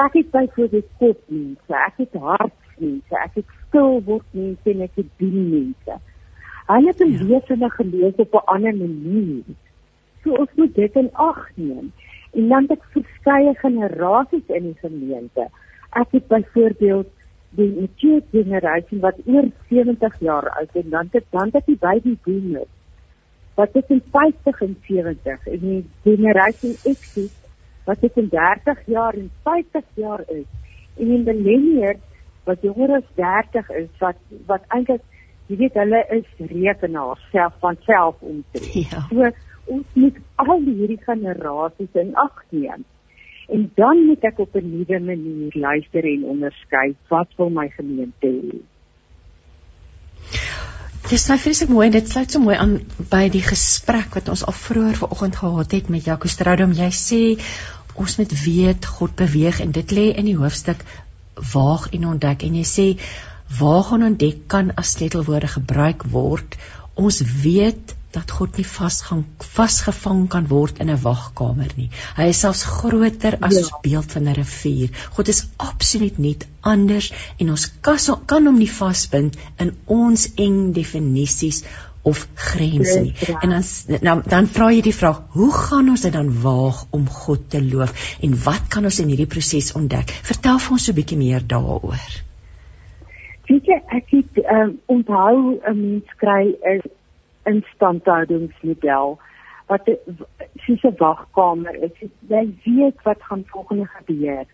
ek het byvoorbeeld kop mense, ek het hart mense, ek het stil word mense en ek het dien mense. Hulle het 'n ja. lewende gelees op 'n ander manier. So ons moet dit in ag neem. En dan het verskeie generasies in die gemeente. Ek het byvoorbeeld die mature generasie wat oor 70 jaar oud is en dan het dan het die baby boomers wat tussen 50 en 70 en die generasie X wat ek in 30 jaar en 50 jaar is en in millennials wat jonger as 30 is wat wat eintlik Jy weet hulle is rekenaars self van self om te. Ja. So ons moet al hierdie generasies in ag neem. En dan moet ek op 'n nuwe manier luister en onderskei wat wil my gemeente hê. Dis nou vreeslik mooi en dit sluit so mooi aan by die gesprek wat ons al vroeër vanoggend gehad het met Jaco Stroudom. Jy sê ons moet weet God beweeg en dit lê in die hoofstuk waag en ontdek en jy sê waag en ontdek kan as sleutelwoorde gebruik word. Ons weet dat God nie vasgang vasgevang kan word in 'n wagkamer nie. Hy is selfs groter as ja. ons beeld van 'n rivier. God is absoluut nie anders en ons kas, kan hom nie vasbind in ons eng definisies of grense nie. En dan dan, dan vra jy die vraag, hoe gaan ons dit dan waag om God te loof en wat kan ons in hierdie proses ontdek? Vertel vir ons so 'n bietjie meer daaroor. Weet jy, ek het um, onthou 'n mens kry 'n instandhoudingsmodel wat soos 'n wagkamer is. Jy weet wat gaan volgende gebeur.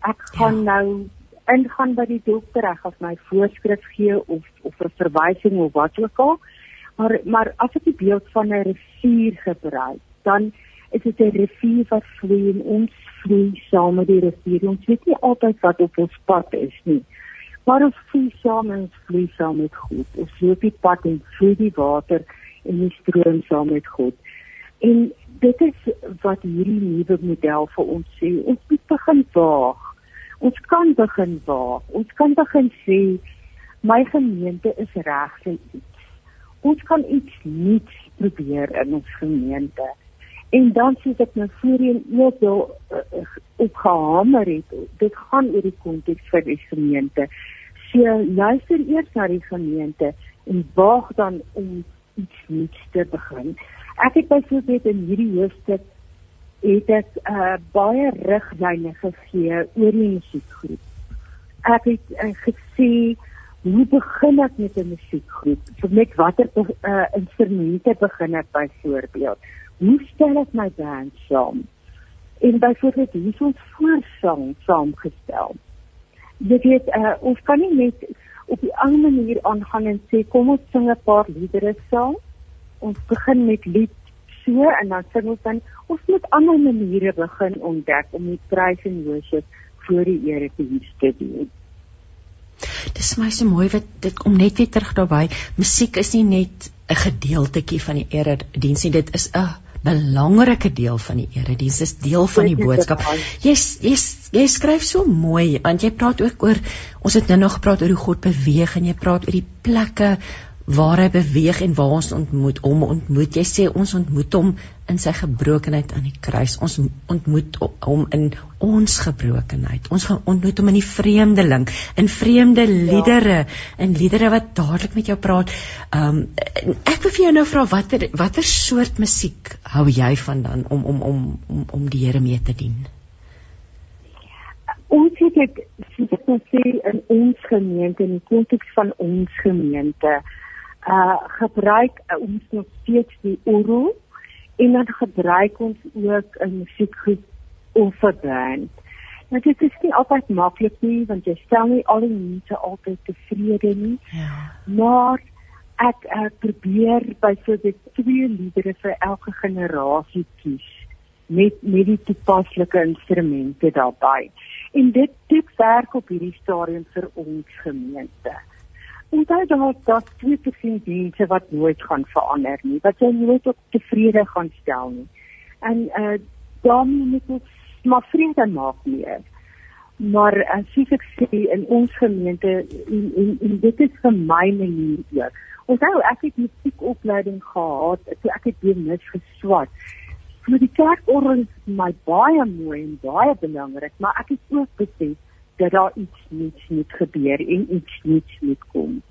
Ek gaan ja. nou ingaan by die dokter, ek gaan my voorskrif gee of of 'n verwysing of wat ook al. Maar maar as ek die beeld van 'n rivier gebruik, dan is dit 'n rivier wat vloei en ons vloei saam met die rivier. Ons weet nie altyd wat op ons pad is nie. Maar ons vloei saam en vloei saam met God. Ons loop die pad en vloei die water en die stroom saam met God. En dit is wat hierdie nuwe model vir ons sê. Ons moet begin waag. Ons kan begin waag. Ons kan begin sê my gemeente is reg vir iets. Ons kan iets nuuts probeer in ons gemeente. En dan soos ek nou voorheen ook al uh, opgehamer het, dit gaan oor die konteks vir die gemeente. So luister eers na die gemeente en waag dan om iets nuuts te begin. Ek het byvoorbeeld in hierdie hoofstuk het ek uh, baie riglyne gegee oor die musiekgroep. Ek het uh, gesê hoe begin ek met 'n musiekgroep? So met watter uh, instrumente begin ek byvoorbeeld? Hoe stel ek my band saam? En byvoorbeeld hier is ons voorsang saamgestel. Jy weet, uh, ons kan nie net op 'n ander manier aangaan en sê kom ons sing 'n paar liedere saam. Ons begin met lied so en dan sing ons dan ons moet ander maniere begin ontdek om die prys en worship voor die Here te hier te doen. Dis my so mooi wat dit kom net weer terug daarby. Musiek is nie net 'n gedeeltetjie van die erediens nie, dit is 'n belangrike deel van die erediens, is deel van die boodskap. Jy jy jy skryf so mooi want jy praat ook oor ons het nou nog gepraat oor hoe God beweeg en jy praat oor die plekke waar hy beweeg en waar ons ontmoet hom ontmoet jy sê ons ontmoet hom in sy gebrokenheid aan die kruis ons ontmoet hom in ons gebrokenheid ons gaan ontmoet hom in die vreemdeling in vreemde ja. liedere ja. in liedere wat dadelik met jou praat um, ek wil vir jou nou vra watter watter soort musiek hou jy van dan om om om om om die Here mee te dien ons het dit sê in ons gemeente in die konteks van ons gemeente uh gebruik uh, ons nog steeds die orgel en dan gebruik ons ook 'n musiekgroep of 'n band. Nou dit is nie altyd maklik nie want jy stel nie al die mense altyd tevrede nie. Ja. Maar ek uh, probeer byvoorbeeld twee liedere vir elke generasie kies met met die toepaslike instrumente daarbey. En dit dit werk op hierdie stadium vir ons gemeente onthou daar dat twee persent mense wat nooit gaan verander nie, wat jy nooit op tevrede gaan stel nie. En uh dan moet ons maar vrede maak meer. Maar as uh, ek sê in ons gemeente en, en, en dit is vir my manier ook. Onthou ek het musiekopleiding gehad, so ek het weer mis geswat. Vir die kerkorgel is my baie mooi en baie belangrik, maar ek het ook besef dat daar iets nuuts moet gebeur en iets nuuts moet kom.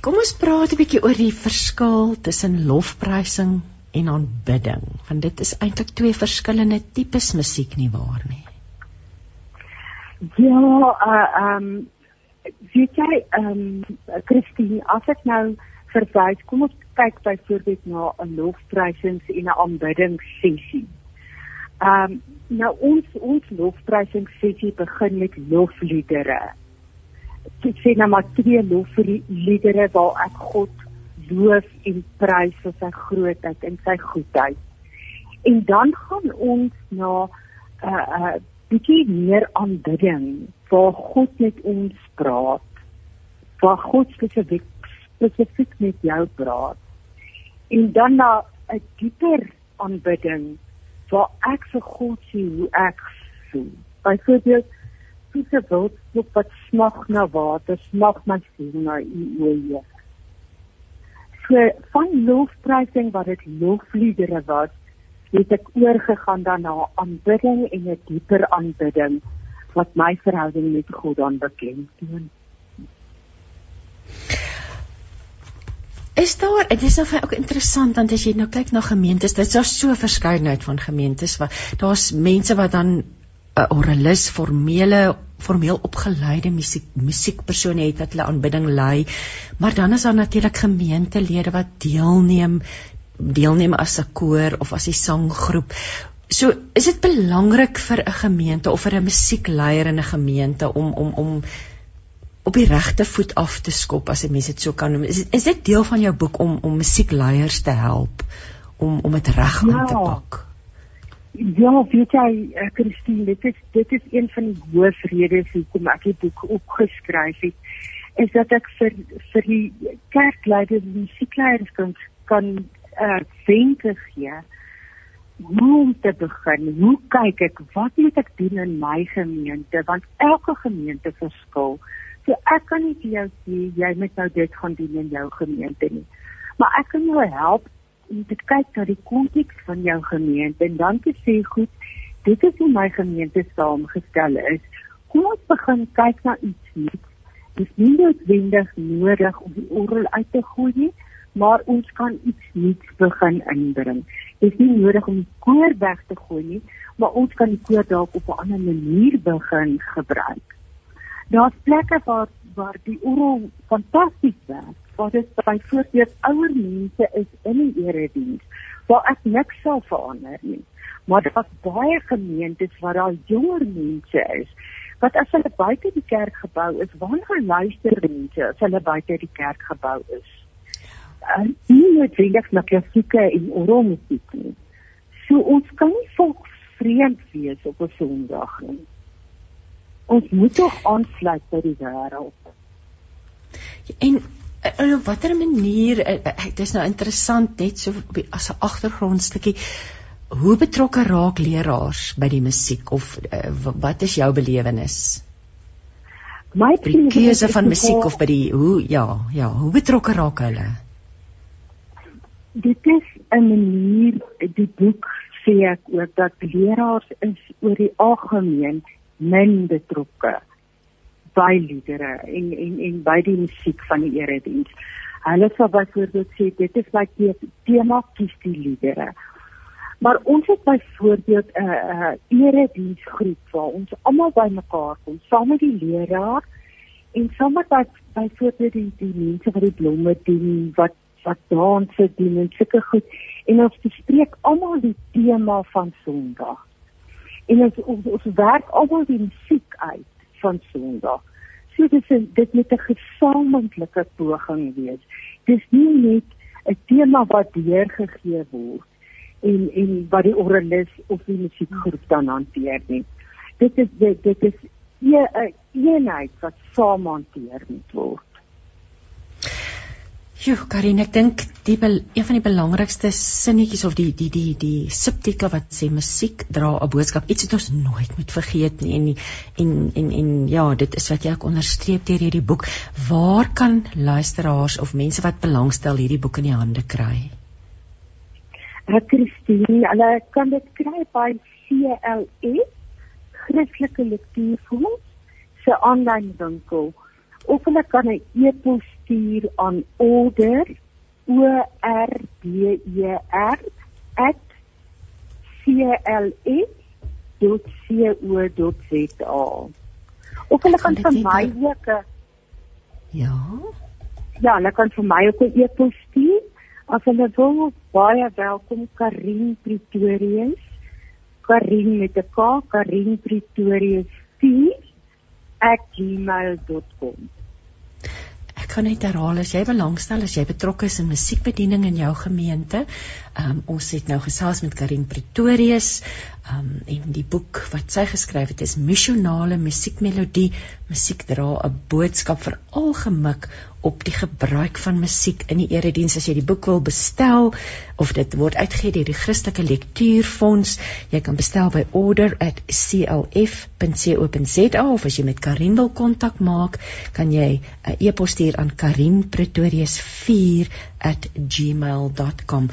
Kom ons praat 'n bietjie oor die verskil tussen lofprysing en aanbidding, want dit is eintlik twee verskillende tipes musiek nie waar nie. Ja, uh um weet jy um Christine, as ek nou verwys, kom ons kyk byvoorbeeld na 'n lofprysings en 'n aanbiddingssessie. Ehm um, nou ons ons lofprysingssessie begin met lofliedere. ek sê nou maar twee lofliedere waar ek God loof en prys vir sy grootheid en sy goedheid. En dan gaan ons na 'n uh, uh, bietjie meer aanbidding waar God met ons praat. Waar God spesifiek spesifiek met jou praat. En dan na 'n dieper aanbidding waar ek vir God sien hoe ek voel. Byvoorbeeld soos 'n wildslok wat smag na water, smag my siel na U, o Heer. So van lofprysing wat dit lofliedere was, het ek oorgegaan dan na aanbidding en 'n dieper aanbidding wat my verhouding met God dan beklemtoon. Is daar dit is nou vir ook interessant want as jy nou kyk na gemeentes, dit is daar so verskeidenheid van gemeentes wat daar's mense wat dan 'n uh, oralis formele formeel opgeleide musiek musiekpersone het wat hulle aanbidding lei. Maar dan is daar natuurlik gemeentelede wat deelneem deelneem as 'n koor of as 'n sanggroep. So, is dit belangrik vir 'n gemeente of vir 'n musiekleier in 'n gemeente om om om op die regte voet af te skop as 'n mens dit so kan noem. Is is dit deel van jou boek om om musiekleiers te help om om dit reg aan ja. te pak? Ja, weet jy, eh, Christine, dit is dit is een van die hoofredes hoekom ek die boek opgeskryf het is dat ek vir vir die kerkleiders en musiekleiers kan kan uh, wenke gee hoe om te begin. Hoe kyk ek wat moet ek doen in my gemeente want elke gemeente verskil. So ek kan nie vir jou sê jy moet nou dit gaan doen in jou gemeente nie. Maar ek kan jou help om te kyk na die konteks van jou gemeente en dan te sê goed, dit is hoe my gemeente saamgestel is. Kom ons begin kyk na iets nuuts. Dit is nie noodwendig nodig om die orgel uit te gooi nie maar ons kan iets nuuts begin inbring. Dit is nie nodig om die koor weg te gooi nie, maar ons kan die koor dalk op 'n ander manier begin gebruik. Daar's plekke waar waar die orgel fantasties werk. Waar dit byvoorbeeld ouer mense is in die erediens waar ek niks sal verander nie. Maar daar's baie gemeentes waar daar jonger mense is wat as hulle buite die kerkgebou is, wanneer luister mense as hulle buite die kerkgebou is? uh, nie noodwendig na klassieke en orgelmusiek nie. So ons kan nie volk vreemd wees op 'n Sondag nie. Ons moet tog aansluit by die wêreld. En in op watter manier dit is nou interessant net so as 'n agtergrondstukkie hoe betrokke raak leraars by die musiek of uh, wat is jou belewenis? My keuse van musiek of by die hoe ja ja hoe betrokke raak hulle? dit is 'n manier die boek sê ek ook dat leraars is oor die algemeen min betrokke by liedere en en en by die musiek van die erediens. Hulle sal byvoorbeeld sê dit is my tema kies die liedere. Maar ons het byvoorbeeld 'n uh, uh, erediensgroep waar ons almal bymekaar kom saam met die leraar en saam met byvoorbeeld die die mense wat die blomme doen wat wat danse doen en sulke goed en ons bespreek almal die tema van Sondag. En ons ons, ons werk almal die musiek uit van Sondag. So dit is dit met 'n gesamentlike poging wees. Dis nie net 'n tema wat deurgegee word en en wat die oralis of die musiekgroep dan hanteer nie. Dit is dit, dit is 'n eenheid wat saam hanteer moet word. Joe, Karin, ek dink die een van die belangrikste sinnetjies of die die die die subtitel wat sê musiek dra 'n boodskap, iets wat ons nooit moet vergeet nie en en en en ja, dit is wat jy ook onderstreep deur hierdie boek. Waar kan luisteraars of mense wat belangstel hierdie boek in die hande kry? Ek Christine, hulle kan dit kry by CLS Christelike Lektuurfonds se aanlyn winkel of hulle kan 'n e-pos stuur aan order o r d e r @cls.co.za. Of hulle kan vir my ook 'n Ja. Ja, hulle kan vir my ook 'n e-pos stuur. As hulle wil, baie welkom Karin Pretorius. Karin met 'n K, Karin Pretorius 4 musiek@gmail.com. Kan net herhaal as jy belangstel as jy betrokke is in musiekbediening in jou gemeente. Um, ons het nou gesels met Karin Pretorius um, en die boek wat sy geskryf het is Missionale Musiekmelodie. Musiek dra 'n boodskap vir algemik op die gebruik van musiek in die erediens. As jy die boek wil bestel of dit word uitgegee deur die Christelike Lektuurfonds jy kan bestel by order@clf.co.za of as jy met Karin wil kontak maak kan jy 'n e-pos stuur aan karinpretorius4@gmail.com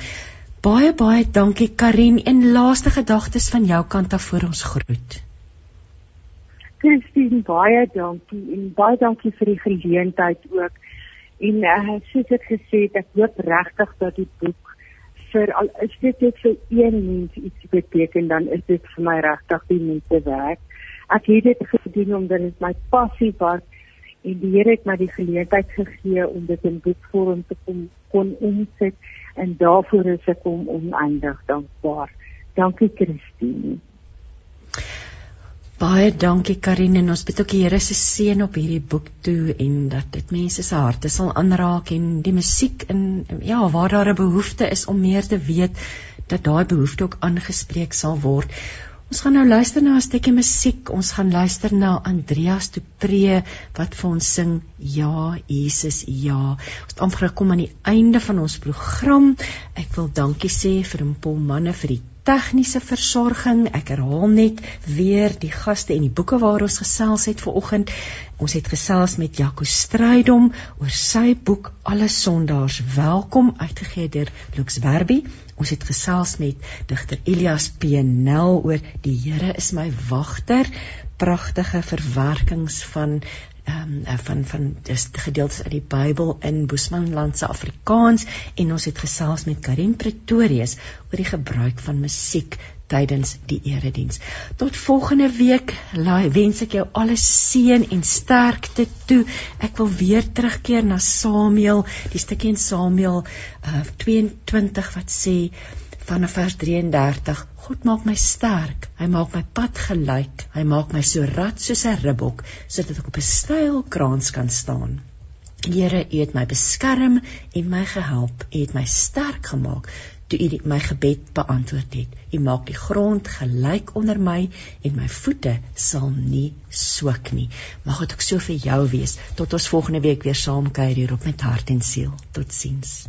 baie baie dankie Karin en laaste gedagtes van jou kant af voor ons groet. Christine baie dankie en baie dankie vir die geleentheid ook En uh, soos ek gesê het, ek hoop regtig dat die boek vir al is dit net vir een mens iets beteken, dan is dit vir my regtig die moeite werd. Ek het dit gedoen omdat dit my passie was en die Here het my die geleentheid gegee om dit in boekvorm te kon kon omset en daarvoor is ek hom oneindig dankbaar. Dankie Christine. Baie dankie Karine en ons bid ook die Here se seën op hierdie boek toe en dat dit mense se harte sal aanraak en die musiek in ja waar daar 'n behoefte is om meer te weet dat daai behoefte ook aangespreek sal word. Ons gaan nou luister na 'n stukkie musiek. Ons gaan luister na Andreas Du Pre wat vir ons sing Ja Jesus ja. Ons het amper gekom aan die einde van ons program. Ek wil dankie sê vir Paul Manne vir die tegniese versorging. Ek herhaal net weer die gaste en die boeke waar ons gesels het vanoggend. Ons het gesels met Jaco Strydom oor sy boek Alle Sondaars Welkom uitgegee deur Lux Werby. Ons het gesels met digter Elias Pnel oor Die Here is my wagter. Pragtige verwerkings van um, van van dis gedeeltes uit die Bybel in Boesmanland se Afrikaans en ons het gesels met Karin Pretorius oor die gebruik van musiek tydens die erediens. Tot volgende week. Laai wens ek jou alles seën en sterkte toe. Ek wil weer terugkeer na Samuel, die stukkie in Samuel uh, 22 wat sê vanaf vers 33 God maak my sterk hy maak my pad gelyk hy maak my so rad soos 'n ribbok sodat ek op 'n styl kraans kan staan. Here u het my beskerm en my gehelp u het my sterk gemaak toe u my gebed beantwoord het. U maak die grond gelyk onder my en my voete sal nie swik nie. Mag dit ook so vir jou wees tot ons volgende week weer saam kuier hier op met hart en siel. Totsiens